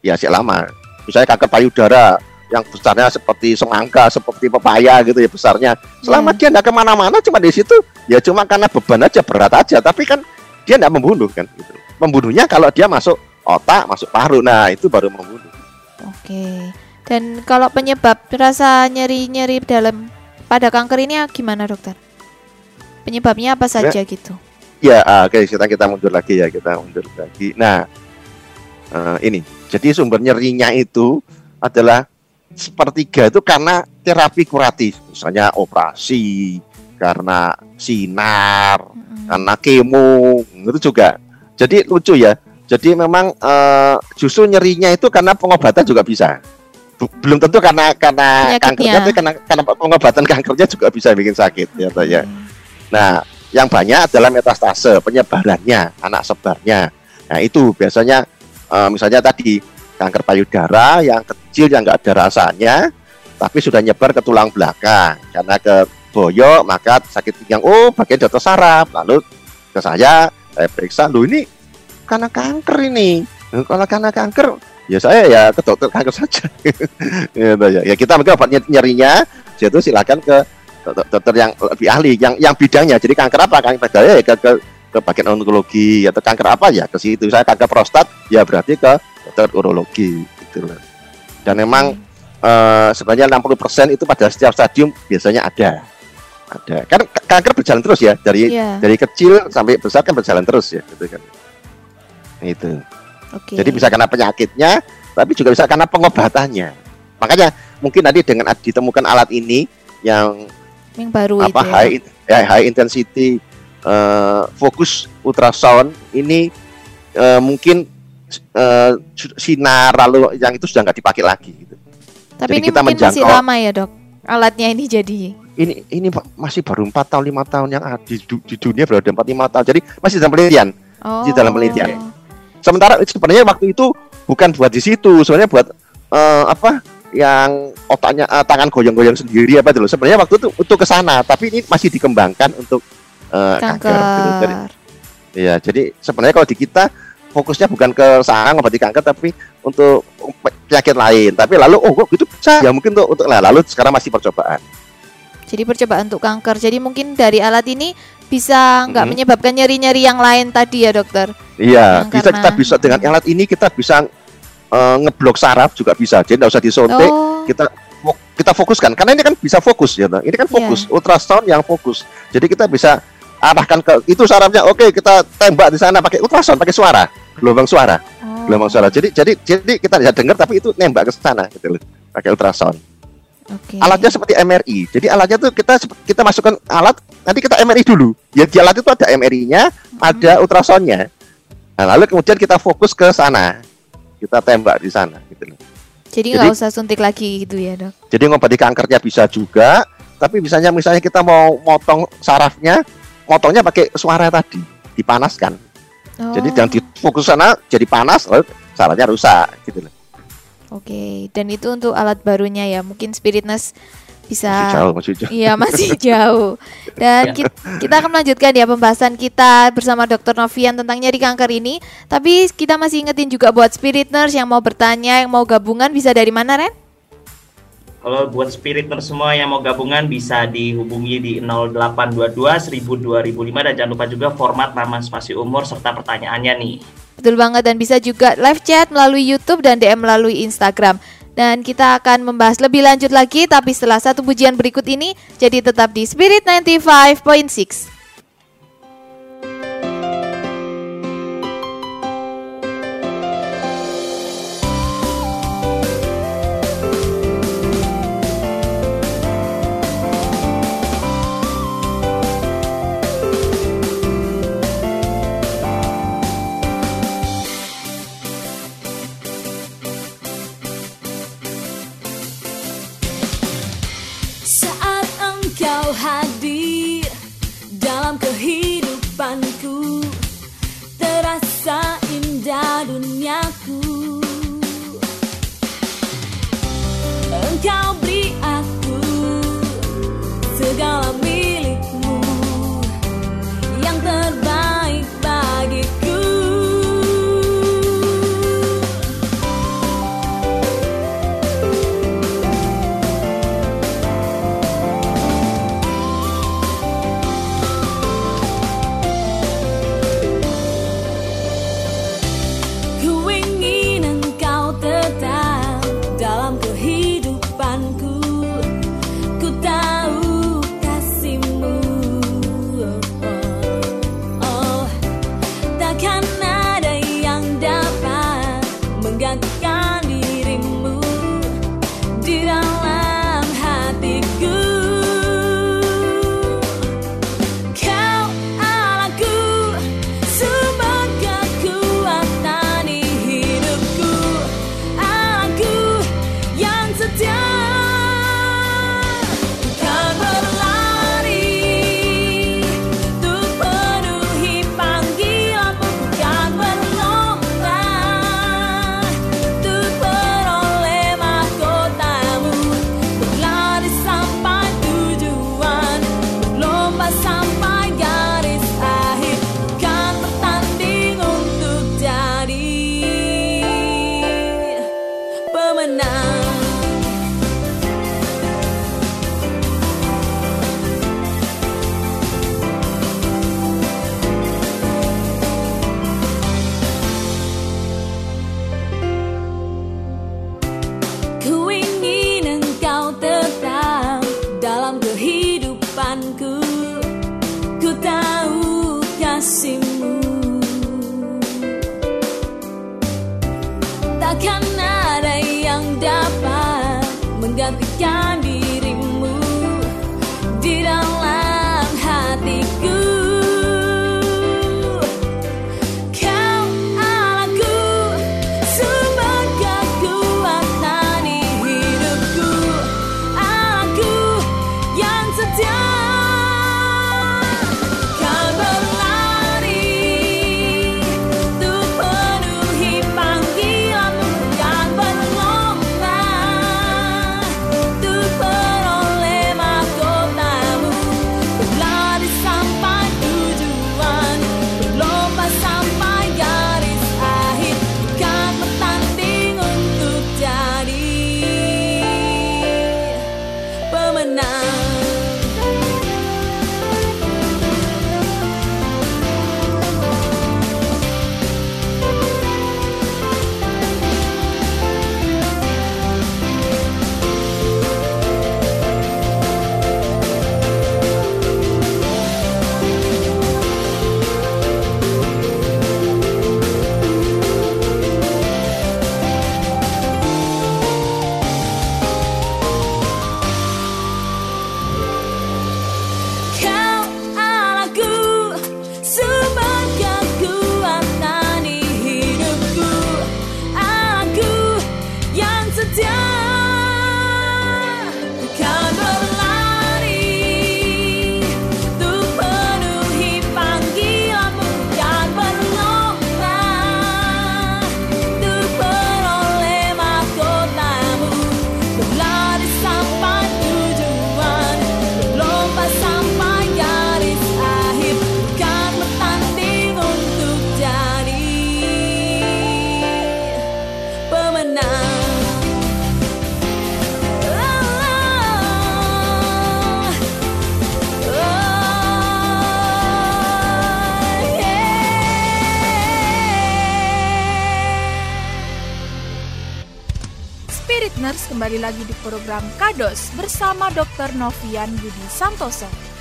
ya sih lama. Misalnya kanker payudara yang besarnya seperti semangka, seperti pepaya gitu ya besarnya. Selama
Iya.
dia tidak ke mana-mana, cuma di situ, ya cuma karena beban aja berat aja. Tapi kan dia tidak membunuh kan. Gitu. Membunuhnya kalau dia masuk otak, masuk paru, nah itu baru membunuh.
Oke. Dan kalau penyebab rasa nyeri-nyeri dalam pada kanker ini gimana dokter? Penyebabnya apa saja gitu?
Ya, ah, oke sekarang kita mundur lagi ya, kita mundur lagi. Nah, eh, ini, jadi sumber nyerinya itu adalah sepertiga itu karena terapi kuratif, misalnya operasi, karena sinar,
Mm-mm.
karena kemo, itu juga. Jadi lucu ya. Jadi memang eh, justru nyerinya itu karena pengobatan juga bisa. Belum tentu karena karena
Penyakitnya.
kankernya tapi karena karena pengobatan kankernya juga bisa bikin sakit ya toh ya. Nah, yang banyak adalah metastase, penyebarannya, anak sebarnya. Nah, itu biasanya eh, misalnya tadi kanker payudara yang kecil yang nggak ada rasanya, tapi sudah nyebar ke tulang belakang. Karena ke boyok maka sakit pinggang, oh bagian jatuh saraf. Lalu ke saya, saya periksa, loh ini karena kanker ini. Kalau karena kanker, ya saya ya ke dokter kanker saja. Gitu ya. ya kita mungkin obat nyerinya, jadi silakan ke dokter, dokter yang lebih ahli, yang yang bidangnya. Jadi kanker apa? Kanker payudara ya ke, ke ke bagian onkologi atau kanker apa ya ke situ. Saya kanker prostat ya berarti ke dokter urologi gitu loh. Dan memang eh, sebenarnya 60% itu pada setiap stadium biasanya ada. Ada. Kan kanker berjalan terus ya dari
Iya.
dari kecil sampai besar kan berjalan terus ya gitu kan. Itu.
Oke.
Jadi bisa karena penyakitnya, tapi juga bisa karena pengobatannya. Makanya mungkin nanti dengan ditemukan alat ini yang
yang baru
apa
itu. ya,
high ya, high intensity eh, fokus ultrasound ini eh, mungkin su- sinar lalu yang itu sudah nggak dipakai lagi. Gitu.
Tapi
Jadi
ini
kita
mungkin masih lama ya dok. Alatnya ini jadi.
Ini ini masih baru empat tahun lima tahun yang ada di, di dunia baru ada empat lima tahun. Jadi masih dalam penelitian.
Oh.
Di dalam penelitian. Sementara sebenarnya waktu itu bukan buat di situ, sebenarnya buat eh, apa yang otaknya eh, tangan goyang-goyang sendiri apa itu loh. Sebenarnya waktu itu untuk ke sana, tapi ini masih dikembangkan untuk eh, kanker.
Kanker.
gitu. Jadi, ya, jadi sebenarnya kalau di kita fokusnya bukan ke sana ngobati kanker tapi untuk penyakit lain. Tapi lalu oh kok gitu bisa ya mungkin untuk untuk nah, lalu sekarang masih percobaan.
Jadi percobaan untuk kanker. Jadi mungkin dari alat ini bisa nggak
Mhm.
menyebabkan nyeri-nyeri yang lain tadi ya dokter.
Iya,
Yang
bisa kita bisa dengan alat ini kita bisa eh, ngeblok saraf juga bisa. Jadi nggak usah disuntik,
Oh.
kita kita fokuskan karena ini kan bisa fokus ya ini kan fokus ultrasound yang fokus jadi kita bisa arahkan ke itu sarafnya oke kita tembak di sana pakai ultrasound pakai suara. Gelombang suara.
Oh.
gelombang suara. Jadi jadi jadi kita bisa dengar tapi itu nembak ke sana gitu loh. Pakai ultrasound.
Oke.
alatnya seperti MRI jadi alatnya tuh kita kita masukkan alat nanti kita MRI dulu. Ya di alat itu ada MRI-nya ada ultrasoundnya. Nah, lalu kemudian kita fokus ke sana. Kita tembak di sana gitu loh.
Jadi
jadi-
nggak usah suntik lagi gitu ya dok.
Jadi ngobati kankernya bisa juga, tapi misalnya misalnya kita mau motong sarafnya, motongnya pakai suara tadi, dipanaskan.
Oh.
Jadi jangan difokus sana jadi panas, lalu sarafnya rusak gitu loh.
Oke. Dan itu untuk alat barunya ya. Mungkin Spiritness bisa.
Masih jauh, masih jauh.
Iya masih jauh. Dan ki- kita akan melanjutkan ya pembahasan kita bersama Dr. Novian tentang nyeri kanker ini. Tapi kita masih ingetin juga buat Spirit Nurse yang mau bertanya, yang mau gabungan bisa dari mana Ren?
Kalau buat spiritner semua yang mau gabungan bisa dihubungi di 0822 1000 2005 dan jangan lupa juga format nama spasi umur serta pertanyaannya nih.
Betul banget dan bisa juga live chat melalui YouTube dan DM melalui Instagram. Dan kita akan membahas lebih lanjut lagi tapi setelah satu pujian berikut ini jadi tetap di Spirit 95.6.
pemenang Kau
kembali lagi di program Kados bersama Dr. Novian Budi Santoso.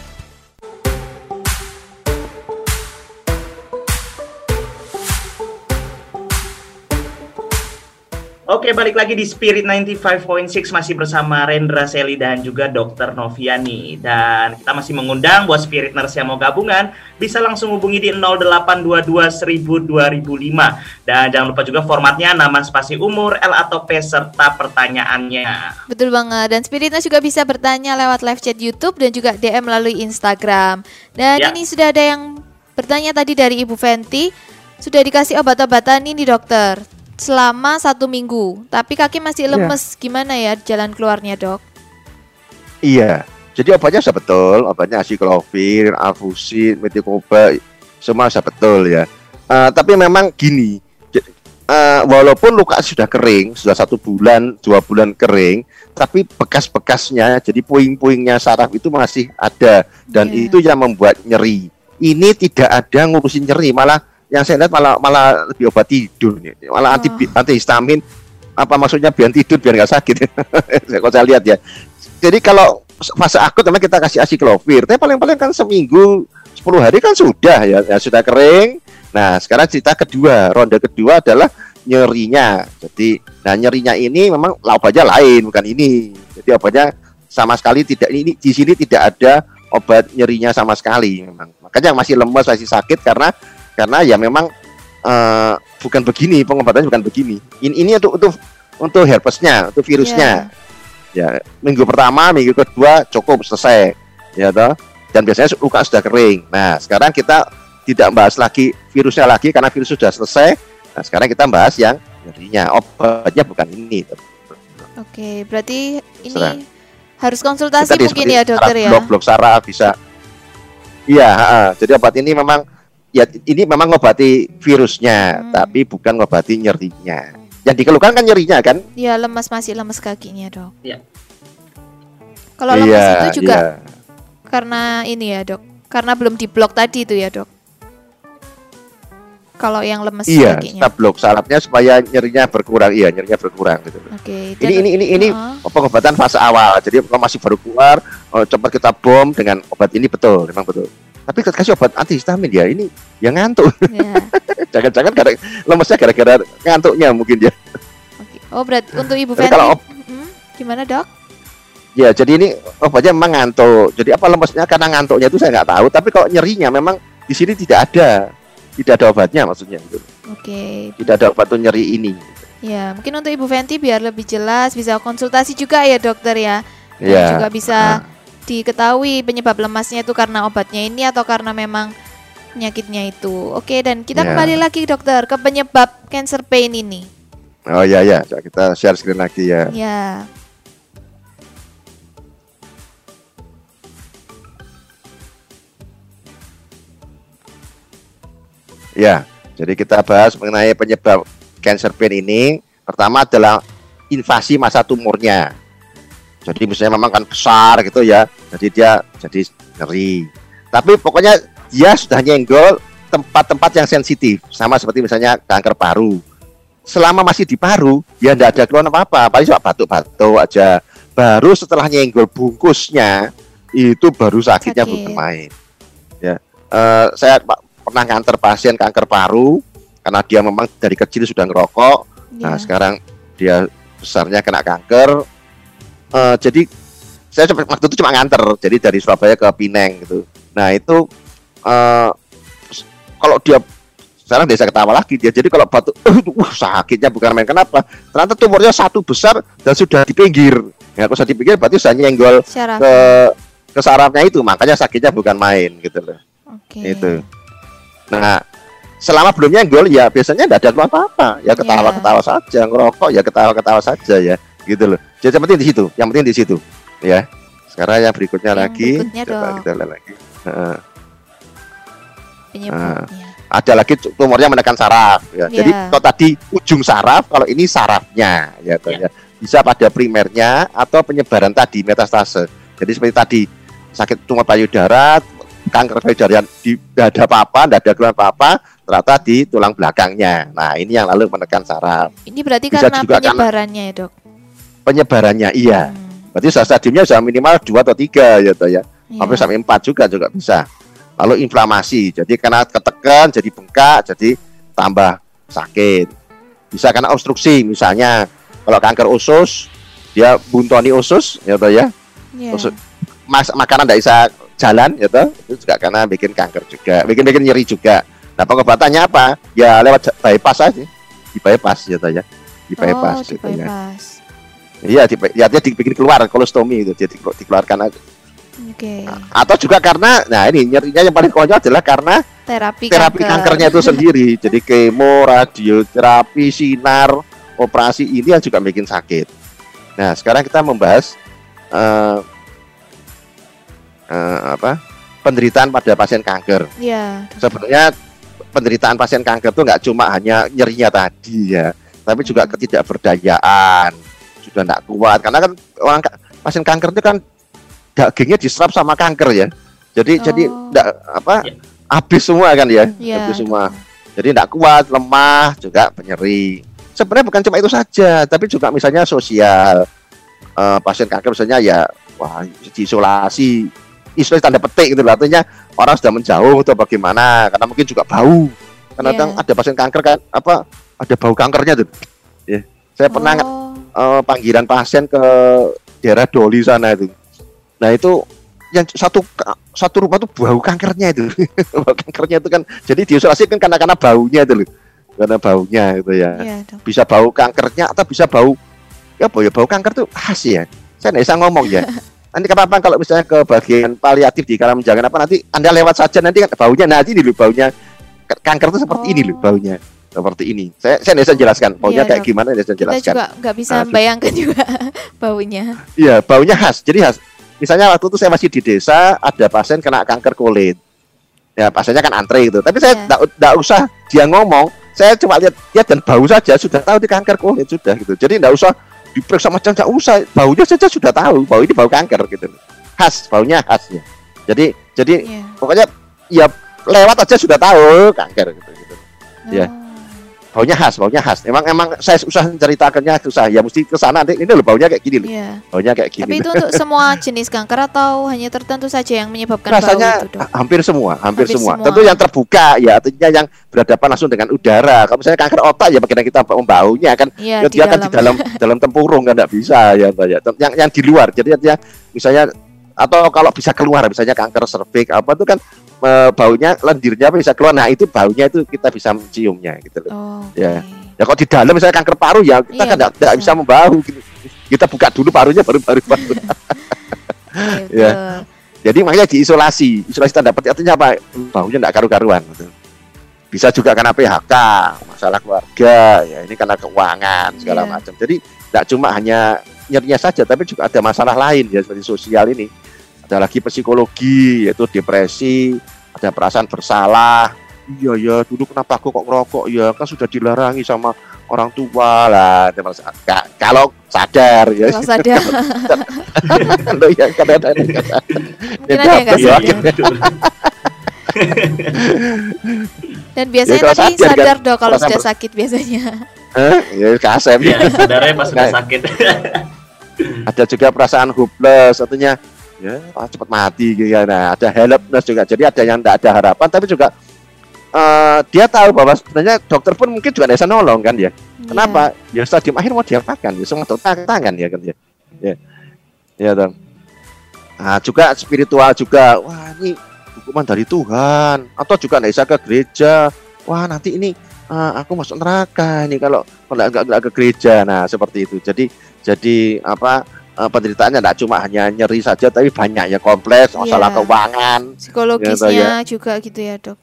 Oke, balik lagi di Spirit 95.6 masih bersama Rendra Seli dan juga Dr. Noviani. Dan kita masih mengundang buat Spirit Nurse yang mau gabungan bisa langsung hubungi di 0822 1000 2005. Dan jangan lupa juga formatnya nama spasi umur, L atau P serta pertanyaannya.
Betul banget. Dan Spiritness juga bisa bertanya lewat live chat YouTube dan juga DM melalui Instagram. Dan
Ya.
ini sudah ada yang bertanya tadi dari Ibu Fenty. Sudah dikasih obat-obatan ini dokter selama satu minggu. Tapi kaki masih
Iya.
lemes. Gimana ya jalan keluarnya dok?
Iya. Jadi obatnya sudah betul, obatnya asiklovir, alfusin, metikoba, semua sudah betul ya. Eh, tapi memang gini, eh, walaupun luka sudah kering, sudah satu bulan, dua bulan kering, tapi bekas-bekasnya, jadi puing-puingnya saraf itu masih ada dan
Iya.
itu yang membuat nyeri. Ini tidak ada ngurusin nyeri, malah yang saya lihat malah malah lebih obat tidur, malah anti
Oh.
antihistamin. Apa maksudnya biar tidur biar nggak sakit? Kalau saya lihat ya. Jadi kalau fase akut memang kita kasih asiklovir, tapi paling-paling kan seminggu 10 hari kan sudah ya, ya sudah kering. Nah, sekarang cerita kedua, ronde kedua adalah nyerinya. Jadi, nah nyerinya ini memang obatnya lain, bukan ini. Jadi obatnya sama sekali tidak ini di sini tidak ada obat nyerinya sama sekali memang. Makanya masih lemas, masih sakit karena karena ya memang eh, bukan begini pengobatannya bukan begini. Ini, ini untuk untuk untuk herpesnya, untuk virusnya. Ya, minggu pertama, minggu kedua cukup selesai. Ya toh. Dan biasanya luka sudah kering. Nah, sekarang kita tidak bahas lagi virusnya lagi karena virus sudah selesai. Nah, sekarang kita bahas yang nyerinya. Obatnya bukan ini.
Oke, berarti ini
Serang.
harus konsultasi mungkin ya dokter ya.
Blok blok saraf bisa. Iya, jadi obat ini memang ya ini memang ngobati virusnya,
Hmm.
tapi bukan ngobati nyerinya. Yang dikeluhkan kan nyerinya kan?
Ya lemas masih lemas kakinya dok.
Iya.
Kalau lemas
iya,
itu juga
iya.
karena ini ya dok, karena belum diblok tadi itu ya dok. Kalau yang lemas
Iya,
kakinya.
kita blok sarafnya supaya nyerinya berkurang. Iya, nyerinya berkurang gitu.
Oke.
Ini ini ini ini
Heeh.
pengobatan fase awal. Jadi kalau masih baru keluar, oh, cepat kita bom dengan obat ini betul, memang betul. Tapi kasih obat antihistamin ya ini yang ngantuk
Ya.
jangan-jangan gara lemesnya gara-gara ngantuknya mungkin ya
Oke. Oh, berarti untuk Ibu
kalau op-
Hmm, gimana, Dok?
ya jadi ini obatnya memang ngantuk jadi apa lemesnya karena ngantuknya itu saya nggak tahu tapi kalau nyerinya memang di sini tidak ada tidak ada obatnya maksudnya gitu.
Oke.
tidak ada obat untuk nyeri ini
Ya, mungkin untuk Ibu Fenty biar lebih jelas bisa konsultasi juga ya, Dokter ya. Dan
ya
juga bisa diketahui penyebab lemasnya itu karena obatnya ini atau karena memang penyakitnya itu. Oke, dan kita
Ya.
kembali lagi dokter ke penyebab cancer pain ini.
oh ya ya kita share screen lagi ya
Ya.
Ya, jadi kita bahas mengenai penyebab cancer pain ini. Pertama adalah invasi masa tumornya. Jadi misalnya memang kan besar gitu ya, jadi dia jadi nyeri. Tapi pokoknya dia sudah nyenggol tempat-tempat yang sensitif, sama seperti misalnya kanker paru. Selama masih di paru, ya tidak ada keluhan apa-apa, paling cuma batuk-batuk aja. Baru setelah nyenggol bungkusnya, itu baru sakitnya
Sakit.
bermain. Ya, Eh, saya Pak, pernah nganter pasien kanker paru karena dia memang dari kecil sudah ngerokok. Nah,
Ya.
sekarang dia besarnya kena kanker. Eh, jadi saya cuma- waktu itu cuma nganter, jadi dari Surabaya ke Pineng gitu. Nah itu s- kalau dia sekarang desa ketawa lagi dia. Jadi kalau batuk, uh, sakitnya bukan main kenapa? Ternyata tumornya satu besar dan sudah di pinggir. Ya, kalau sudah di pinggir berarti sudah nyenggol
Syaraf.
ke ke sarafnya itu, makanya sakitnya bukan main gitu loh.
Oke.
Itu. Nah, selama belum nyenggol ya biasanya tidak ada apa-apa. Ya ketawa-ketawa saja, ngerokok ya ketawa-ketawa saja ya, gitu loh. Jadi yang penting di situ, yang penting di situ, ya. Sekarang yang berikutnya
Yang
lagi,
berikutnya,
coba
Dok.
kita lihat lagi. Heeh.
Penyebabnya.
ada lagi tu- tumornya menekan saraf ya.
Ya.
Jadi kalau tadi ujung saraf, kalau ini sarafnya ya, toh, ya. Bisa pada primernya atau penyebaran tadi metastase. Jadi seperti tadi sakit tumor payudara, kanker payudara yang di tidak ada apa-apa, tidak ada keluhan apa-apa, ternyata di tulang belakangnya. Nah, ini yang lalu menekan saraf.
Ini berarti
Bisa
karena
juga karena-
penyebarannya ya, Dok.
Penyebarannya iya.
Hmm,
Berarti sudah stadiumnya sudah minimal dua atau tiga ya, toh, ya.
iya.
sampai sampai empat juga juga bisa. Lalu inflamasi, jadi karena ketekan, jadi bengkak, jadi tambah sakit. Bisa karena obstruksi, misalnya kalau kanker usus, dia buntoni usus, ya toh ya,
Iya.
Maksud- mas makanan tidak bisa jalan, ya toh, itu juga karena bikin kanker juga, bikin bikin nyeri juga. Nah pengobatannya apa? Ya lewat bypass aja, di bypass ya toh ya, di
oh,
bypass,
di
gitu ya. Iya, di, ya dia dibikin keluar kolostomi itu, jadi dikeluarkan aja.
Oke.
Atau juga karena, nah ini nyerinya yang paling konyol adalah karena
Terapi,
terapi
kanker.
kankernya itu sendiri. Jadi kemo, radioterapi, sinar, operasi ini yang juga bikin sakit. Nah, sekarang kita membahas eh, eh, apa? Penderitaan pada pasien kanker.
Iya.
Sebenarnya penderitaan pasien kanker itu nggak cuma hanya nyerinya tadi ya, tapi juga ketidakberdayaan, sudah nggak kuat. Karena kan orang pasien kanker itu kan dagingnya diserap sama kanker ya. Jadi jadi
Oh.
nggak apa
Ya.
habis semua kan ya,
Iya.
habis semua. Jadi tidak kuat, lemah, juga penyeri. Sebenarnya bukan cuma itu saja, tapi juga misalnya sosial. Eh, pasien kanker misalnya ya, wah diisolasi, isolasi tanda petik gitu loh. Artinya orang sudah menjauh atau bagaimana? Karena mungkin juga bau. Karena kadang ada pasien kanker kan apa ada bau kankernya tuh. Ya, saya pernah
Oh,
eh, panggilan pasien ke daerah Doli sana itu. Nah itu yang satu satu rumah tuh bau kankernya itu, bau kankernya itu kan. Jadi diisolasi kan karena karena baunya itu loh, karena baunya itu ya.
Dok.
Bisa bau kankernya atau bisa bau ya bau ya bau kanker tuh khas ya. Saya nggak bisa ngomong ya. Nanti kapan kalau misalnya ke bagian paliatif di kalam jangan apa nanti anda lewat saja nanti kan baunya nanti loh baunya kanker tuh seperti ini loh
Oh.
baunya seperti ini. Saya saya bisa jelaskan baunya
Iya,
kayak
Dok.
gimana bisa
Kita
jelaskan.
juga nggak bisa
Nah,
membayangkan juga baunya.
Iya, baunya khas. Jadi khas. Misalnya waktu itu saya masih di desa, ada pasien kena kanker kulit. Ya, pasiennya kan antre gitu. Tapi saya
Iya.
tidak usah dia ngomong, saya cuma lihat lihat dan bau saja sudah tahu di kanker kulit sudah gitu. Jadi tidak usah diperiksa macam tidak usah, baunya saja sudah tahu, bau ini bau kanker gitu. Khas, baunya khas ya. Jadi jadi
Iya.
pokoknya ya lewat aja sudah tahu kanker gitu gitu.
Oh.
baunya khas, baunya khas. Emang emang saya susah menceritakannya susah. Ya mesti ke sana nanti ini loh baunya kayak gini loh.
Iya.
Baunya kayak gini.
Tapi itu untuk semua jenis kanker atau hanya tertentu saja yang menyebabkan
rasanya
bau itu, Dok?
ha- hampir semua, hampir,
Hampir
semua.
semua.
Tentu yang terbuka ya, artinya yang berhadapan langsung dengan udara. Kalau misalnya kanker otak ya bagaimana kita membaunya kan,
Iya,
ya,
di
dia kan di dalam dalam tempurung kan nggak bisa ya, Mbak, ya. Yang yang di luar. Jadi artinya misalnya atau kalau bisa keluar misalnya kanker serviks apa itu kan eh, baunya lendirnya bisa keluar. Nah itu baunya itu kita bisa menciumnya gitu loh.
Oh,
Ya.
oke.
Ya kalau di dalam misalnya kanker paru ya kita
Iya,
kan nggak
bisa.
membau. gitu. Kita buka dulu parunya baru baru baru. Ya. Jadi makanya diisolasi. Isolasi tanda petik artinya apa? Baunya tidak karu-karuan. Gitu. Bisa juga karena PHK, masalah keluarga, ya ini karena keuangan segala
Iya.
macam. Jadi tidak cuma hanya nyerinya saja, tapi juga ada masalah lain ya seperti sosial ini. Ada lagi psikologi, yaitu depresi, ada perasaan bersalah. Iya ya, dulu kenapa aku kok ngerokok ya? Kan sudah dilarangi sama orang tua lah. Kalau sadar ya,
Kalau sadar,
kalau ya kadang-kadang
ada yang nggak
Ya.
Dan biasanya
kalau
tapi
sadar,
sadar dok kalau
Perasaan
sudah
ber-
sakit biasanya.
Hah? ya kasem.
Ya, sadarnya pas sudah
Nah.
sakit.
ada juga perasaan hopeless artinya ya ah, cepat mati gitu ya. Nah ada helpless juga. Jadi ada yang tidak ada harapan tapi juga eh, dia tahu bahwa sebenarnya dokter pun mungkin juga bisa nolong kan ya. Kenapa? Ya stadium akhir mau diapakan? Ya semua tangan tangan ya kan ya. Ya. Ya dong nah juga spiritual juga. Wah ini hukuman dari Tuhan. Atau juga bisa ke gereja. Wah nanti ini eh, aku masuk neraka ini kalau kalau nggak nggak ke gereja. Nah seperti itu. Jadi jadi apa eh, penderitaannya tidak cuma hanya nyeri saja tapi banyak ya kompleks masalah
Iya.
keuangan.
Psikologisnya juga gitu ya dok.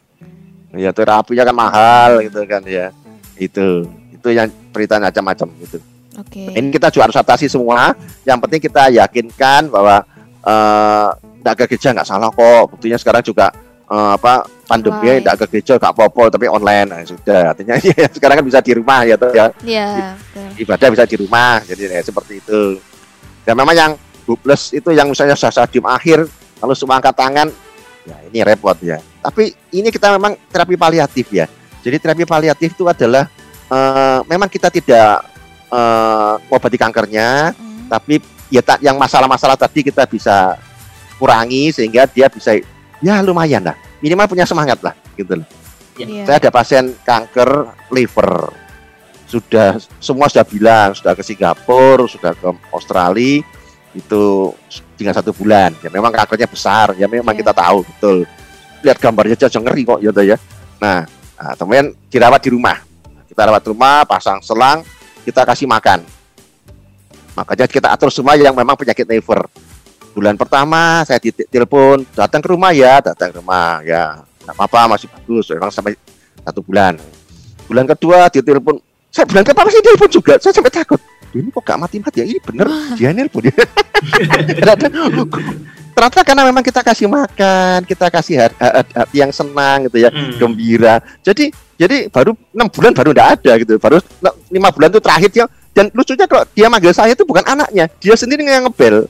ya terapinya kan mahal gitu kan ya. Itu itu yang beritanya macam-macam gitu.
Oke.
ini kita juga harus atasi semua. Yang penting kita yakinkan bahwa eh tidak ke gereja nggak salah kok. Buktinya sekarang juga eh, apa pandemi tidak ke gereja nggak apa-apa tapi online. Nah, sudah. Artinya ya, sekarang kan bisa di rumah ya toh ya.
Iya. betul.
ibadah bisa di rumah jadi ya, seperti itu dan memang yang hopeless itu yang misalnya sudah stadium akhir lalu semua angkat tangan ya ini repot ya tapi ini kita memang terapi paliatif ya jadi terapi paliatif itu adalah eh, memang kita tidak eh, mengobati kankernya
Hmm.
tapi ya tak yang masalah-masalah tadi kita bisa kurangi sehingga dia bisa ya lumayan lah minimal punya semangat lah gitu loh
Iya.
saya ada pasien kanker liver. Sudah semua sudah bilang sudah ke Singapura, sudah ke Australia itu tinggal satu bulan. Ya memang kankernya besar, ya memang
Iya.
kita tahu betul. Lihat gambarnya aja ngeri kok ya ya. Nah, nah temuan dirawat di rumah. Kita rawat di rumah, pasang selang, kita kasih makan. Makanya kita atur semua yang memang penyakit liver. Bulan pertama saya ditelepon, datang ke rumah ya, datang ke rumah ya nggak apa-apa masih bagus memang sampai satu bulan bulan kedua dia saya bulan kedua masih telepon juga? Saya sampai takut. "Duh, ini kok gak mati-mati ya? Ini bener dia nelpon ya? Ternyata, ternyata karena memang kita kasih makan kita kasih hati yang senang gitu ya
Hmm.
gembira. Jadi jadi baru enam bulan baru tidak ada gitu. Baru lima bulan itu terakhir dia dan lucunya kalau dia manggil saya itu bukan anaknya dia sendiri yang ngebel.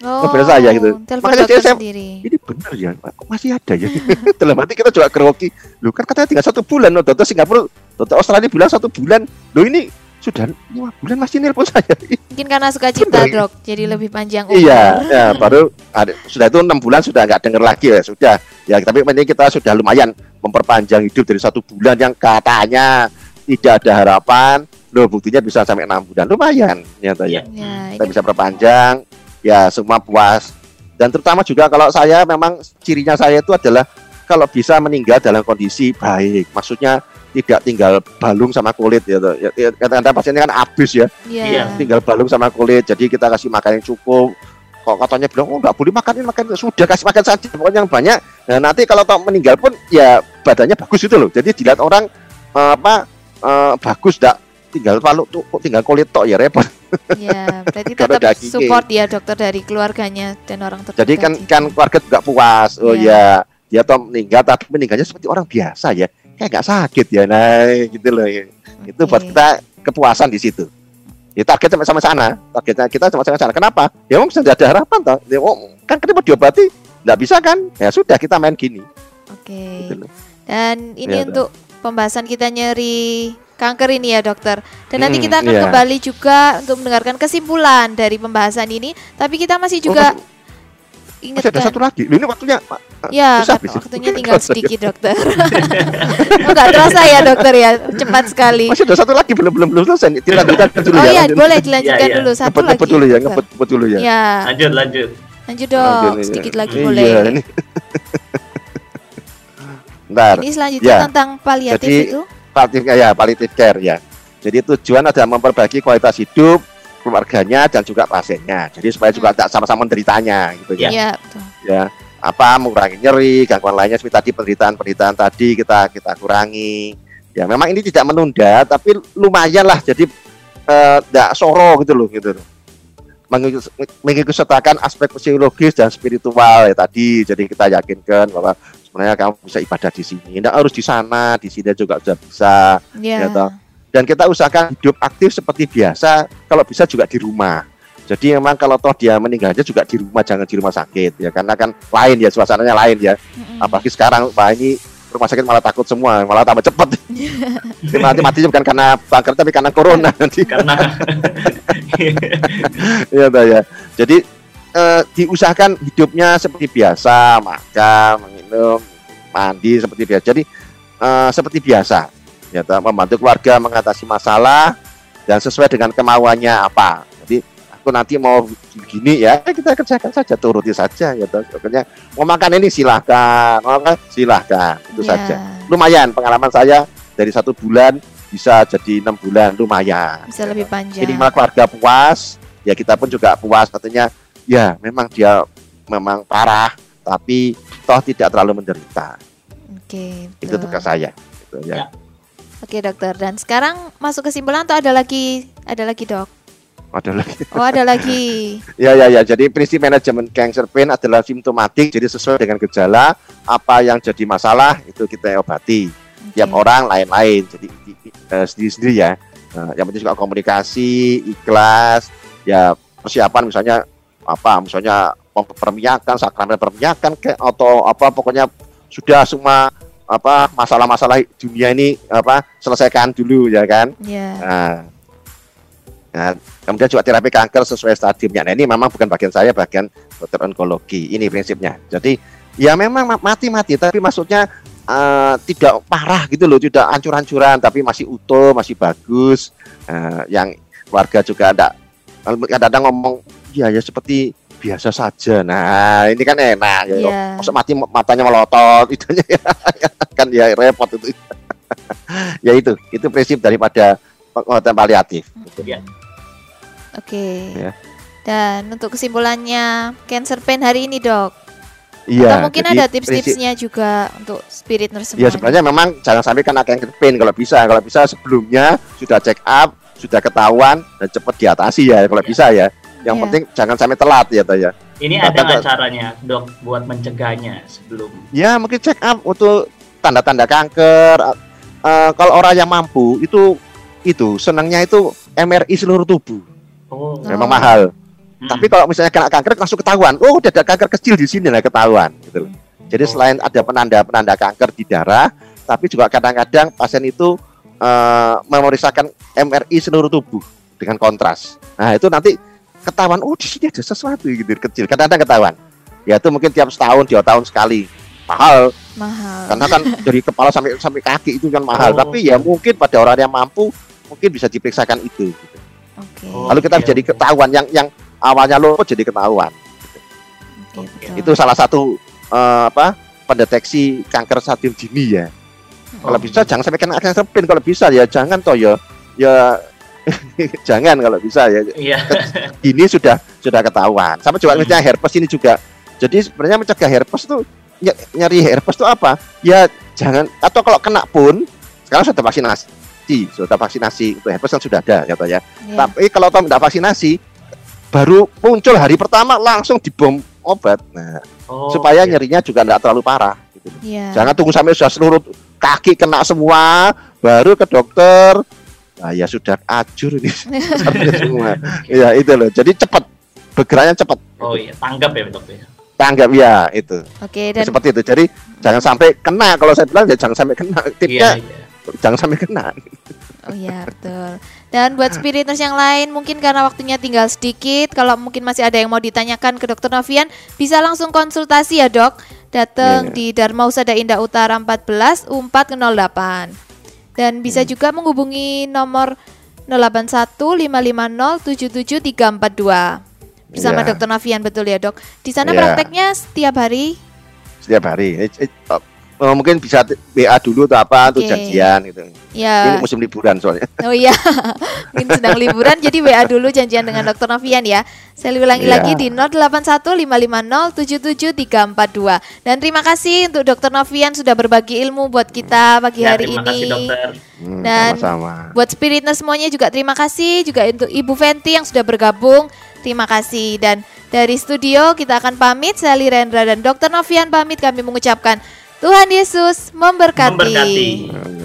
Oh,
Ngebel saya gitu. Makanya
dokter
saya-
sendiri.
ini benar ya? Kok masih ada ya? Dalam hati kita juga grogi lu kan katanya tinggal satu bulan loh dokter Singapura dokter Australia bilang satu bulan. Lo ini sudah lima bulan masih nelpon saya.
Mungkin karena suka cita
Bener.
dok, jadi lebih panjang umur.
iya ya baru ada, sudah itu enam bulan sudah nggak dengar lagi ya sudah. Ya tapi ini kita sudah lumayan memperpanjang hidup dari satu bulan yang katanya tidak ada harapan. Loh buktinya bisa sampai enam bulan. Lumayan ternyata ya.
Ya,
kita bisa perpanjang ya semua puas. Dan terutama juga kalau saya memang cirinya saya itu adalah kalau bisa meninggal dalam kondisi baik. Maksudnya tidak tinggal balung sama kulit ya toh. Ya, ya, kadang-kadang pasiennya kan habis ya
Iya.
Iya.
tinggal balung sama kulit jadi kita kasih makan yang cukup kok katanya bilang oh nggak boleh makan ini makan ini." sudah kasih makan saja pokoknya yang banyak nah nanti kalau toh meninggal pun ya badannya bagus itu loh jadi dilihat orang eh, apa eh, bagus dak tinggal palu tuh kok tinggal kulit tok ya repot
Ya, berarti tetap support ya dokter dari keluarganya dan orang terdekat.
Jadi kan
gitu.
kan keluarga juga puas. Oh
Iya.
ya, dia toh meninggal tapi meninggalnya seperti orang biasa ya. Kayak nggak sakit ya. Nah, gitu loh. ya. Itu buat kita kepuasan di situ. Ya target sama sama sana. Targetnya kita sama sama sana. Kenapa? Ya memang sudah ada harapan toh. Ya, oh, kan kenapa diobati? Nggak bisa kan? Ya sudah kita main gini.
Oke.
Gitu loh.
Dan ini
Iya,
untuk pembahasan kita nyeri kanker ini ya dokter. Dan nanti
Hmm,
kita akan
iya.
kembali juga untuk mendengarkan kesimpulan dari pembahasan ini. Tapi kita masih juga
Masih ada satu lagi. Loh, ini waktunya
Ya,
susah
waktunya tinggal sedikit dokter. Enggak terasa ya dokter ya, cepat sekali.
Masih ada satu lagi belum belum belum selesai. Dilanjutkan dulu
Oh
ya.
iya,
lanjut.
boleh dilanjutkan
Iya, iya.
dulu satu
Ngebut
lagi.
dulu ya, ngebut ngebut dulu ya.
Ya,
Lanjut, lanjut.
lanjut dong,
Lanjut ini.
sedikit lagi
Iya,
boleh.
ini. Ntar,
Ini selanjutnya
Ya.
tentang paliatif
Jadi,
itu.
palliative ya, palliative care ya. Jadi tujuan adalah memperbaiki kualitas hidup keluarganya dan juga pasiennya. Jadi supaya juga tak sama-sama menderitanya gitu ya.
Iya, betul.
Ya, apa mengurangi nyeri, gangguan lainnya seperti tadi penderitaan-penderitaan tadi kita kita kurangi. Ya, memang ini tidak menunda tapi lumayan lah jadi tidak soro gitu loh gitu loh. Mengikut- Mengikutsertakan aspek psikologis dan spiritual ya tadi. Jadi kita yakinkan bahwa sebenarnya kamu bisa ibadah di sini. Tidak harus di sana, di sini juga sudah bisa.
Iya.
Ya, toh. Dan kita usahakan hidup aktif seperti biasa, kalau bisa juga di rumah. Jadi memang kalau toh dia meninggalnya juga di rumah, jangan di rumah sakit ya, karena kan lain ya suasananya lain ya. Apalagi sekarang, wah ini rumah sakit malah takut semua, malah tambah cepat. Nanti matinya bukan karena kanker tapi karena corona nanti.
Karena
ya, ya. Jadi eh, diusahakan hidupnya seperti biasa, makan, minum, mandi seperti biasa. Jadi eh, seperti biasa, ya, toh, membantu keluarga mengatasi masalah dan sesuai dengan kemauannya apa. Jadi aku nanti mau begini ya, eh, kita kerjakan saja, turuti saja, ya. Pokoknya mau makan ini silahkan, mau makan silahkan, itu
Iya.
saja. Lumayan pengalaman saya dari satu bulan bisa jadi enam bulan lumayan
Bisa lebih panjang.
minimal keluarga puas ya kita pun juga puas katanya ya memang dia memang parah tapi toh tidak terlalu menderita
Oke,
itu
betul.
tugas saya gitu ya.
Ya.
Oke, dokter. Dan sekarang masuk kesimpulan atau ada lagi? Ada lagi, Dok?
ada lagi
Oh, ada lagi.
ya ya ya jadi prinsip manajemen cancer pain adalah simptomatik jadi sesuai dengan gejala apa yang jadi masalah itu kita obati
Oke.
tiap orang lain-lain jadi eh, sendiri-sendiri ya Nah, yang penting juga komunikasi ikhlas ya persiapan misalnya apa misalnya perminyakan sakramen perminyakan ke atau apa pokoknya sudah semua apa masalah-masalah dunia ini apa selesaikan dulu ya kan?
Iya.
nah, nah, kemudian juga terapi kanker sesuai stadiumnya. Nah ini memang bukan bagian saya bagian dokter onkologi. Ini prinsipnya. Jadi ya memang ma- mati-mati tapi maksudnya eh, tidak parah gitu loh tidak hancur-hancuran tapi masih utuh masih bagus. Eh, yang keluarga juga ada kadang-kadang ngomong ya ya seperti biasa saja nah ini kan enak ya
Iya.
Masa mati matanya melotot itu kan ya repot itu ya itu itu prinsip daripada pengobatan paliatif
Oke.
Ya.
Dan untuk kesimpulannya cancer pain hari ini, Dok.
iya
Atau mungkin
jadi
ada tips-tipsnya juga untuk spirit nurse
Ya
semuanya.
sebenarnya memang jangan sampai kena cancer pain kalau bisa. Kalau bisa sebelumnya sudah check up, sudah ketahuan dan cepat diatasi ya kalau bisa ya. Yang
Iya.
penting jangan sampai telat ya toh ya.
ini
Nah,
ada caranya, dok, buat mencegahnya sebelum?
Ya mungkin check up untuk tanda-tanda kanker. Eh, kalau orang yang mampu itu itu senangnya itu MRI seluruh tubuh.
Oh,
Memang
Oh.
mahal.
mm.
Tapi kalau misalnya kena kanker langsung ketahuan. Oh, udah ada kanker kecil di sini lah ketahuan gitu. loh. Jadi
Oh.
selain ada penanda-penanda kanker di darah, tapi juga kadang-kadang pasien itu eh, memeriksakan MRI seluruh tubuh dengan kontras. Nah, itu nanti ketahuan, oh di sini ada sesuatu gitu kecil. Kadang-kadang ketahuan. Ya itu mungkin tiap setahun, dua tahun sekali. Mahal,
mahal.
karena kan dari kepala sampai sampai kaki itu kan mahal.
Oh.
Tapi ya mungkin pada orang yang mampu mungkin bisa diperiksakan itu. gitu.
Oke.
Oh.
Lalu kita
Oke,
jadi
oke.
ketahuan yang yang awalnya luput jadi ketahuan.
Oke. betul.
Itu salah satu eh, apa pendeteksi kanker stadium dini ya. Kalau
Oh.
bisa jangan sampai kena cancer pain kalau bisa ya jangan toh ya ya jangan kalau bisa ya
Iya.
ini sudah sudah ketahuan. Sama juga
Hmm.
misalnya herpes ini juga. Jadi sebenarnya mencegah herpes tuh ny- nyari herpes tuh apa? Ya jangan atau kalau kena pun sekarang sudah vaksinasi, sudah vaksinasi untuk herpes kan sudah ada ya toh ya.
Iya.
Tapi kalau tahu tidak vaksinasi baru muncul hari pertama langsung dibom obat. Nah,
Oh,
supaya
oke.
nyerinya juga tidak terlalu parah gitu.
Iya.
Jangan tunggu sampai sudah seluruh kaki kena semua baru ke dokter. Nah, ya sudah acur ini semua. Ya itu loh. Jadi cepat bergeraknya cepat.
Oh iya, tanggap ya dok ya.
Tanggap ya itu.
Oke, dan
Seperti itu. Jadi jangan sampai kena. Kalau saya bilang ya jangan sampai kena.
Iya,
Tipnya
iya.
jangan sampai kena.
Oh iya betul. Dan buat spiriters yang lain mungkin karena waktunya tinggal sedikit, kalau mungkin masih ada yang mau ditanyakan ke Dokter Novian, bisa langsung konsultasi ya dok. Datang
Iya.
di Dharma Husada Indah Utara 14 U408. Dan bisa juga menghubungi nomor 0815507742 bersama
Iya.
Dokter Novian betul ya dok. Di sana
Iya.
prakteknya setiap hari.
setiap hari. Eh, eh, eh, mungkin bisa WA dulu atau apa untuk
Oke.
janjian gitu.
Ya.
Ini musim liburan soalnya.
Oh iya, mungkin sedang liburan jadi WA dulu janjian dengan Dokter Novian ya. Saya ulangi
Iya.
lagi di 0815507742. Dan terima kasih untuk Dokter Novian sudah berbagi ilmu buat kita pagi
Ya,
hari
terima
ini.
kasih dokter.
Hmm,
Dan
sama-sama.
Buat spiritnya semuanya juga terima kasih juga untuk Ibu Fenty yang sudah bergabung. Terima kasih dan dari studio kita akan pamit. Saya Lirendra dan Dokter Novian pamit kami mengucapkan Tuhan Yesus memberkati.
Memberkati.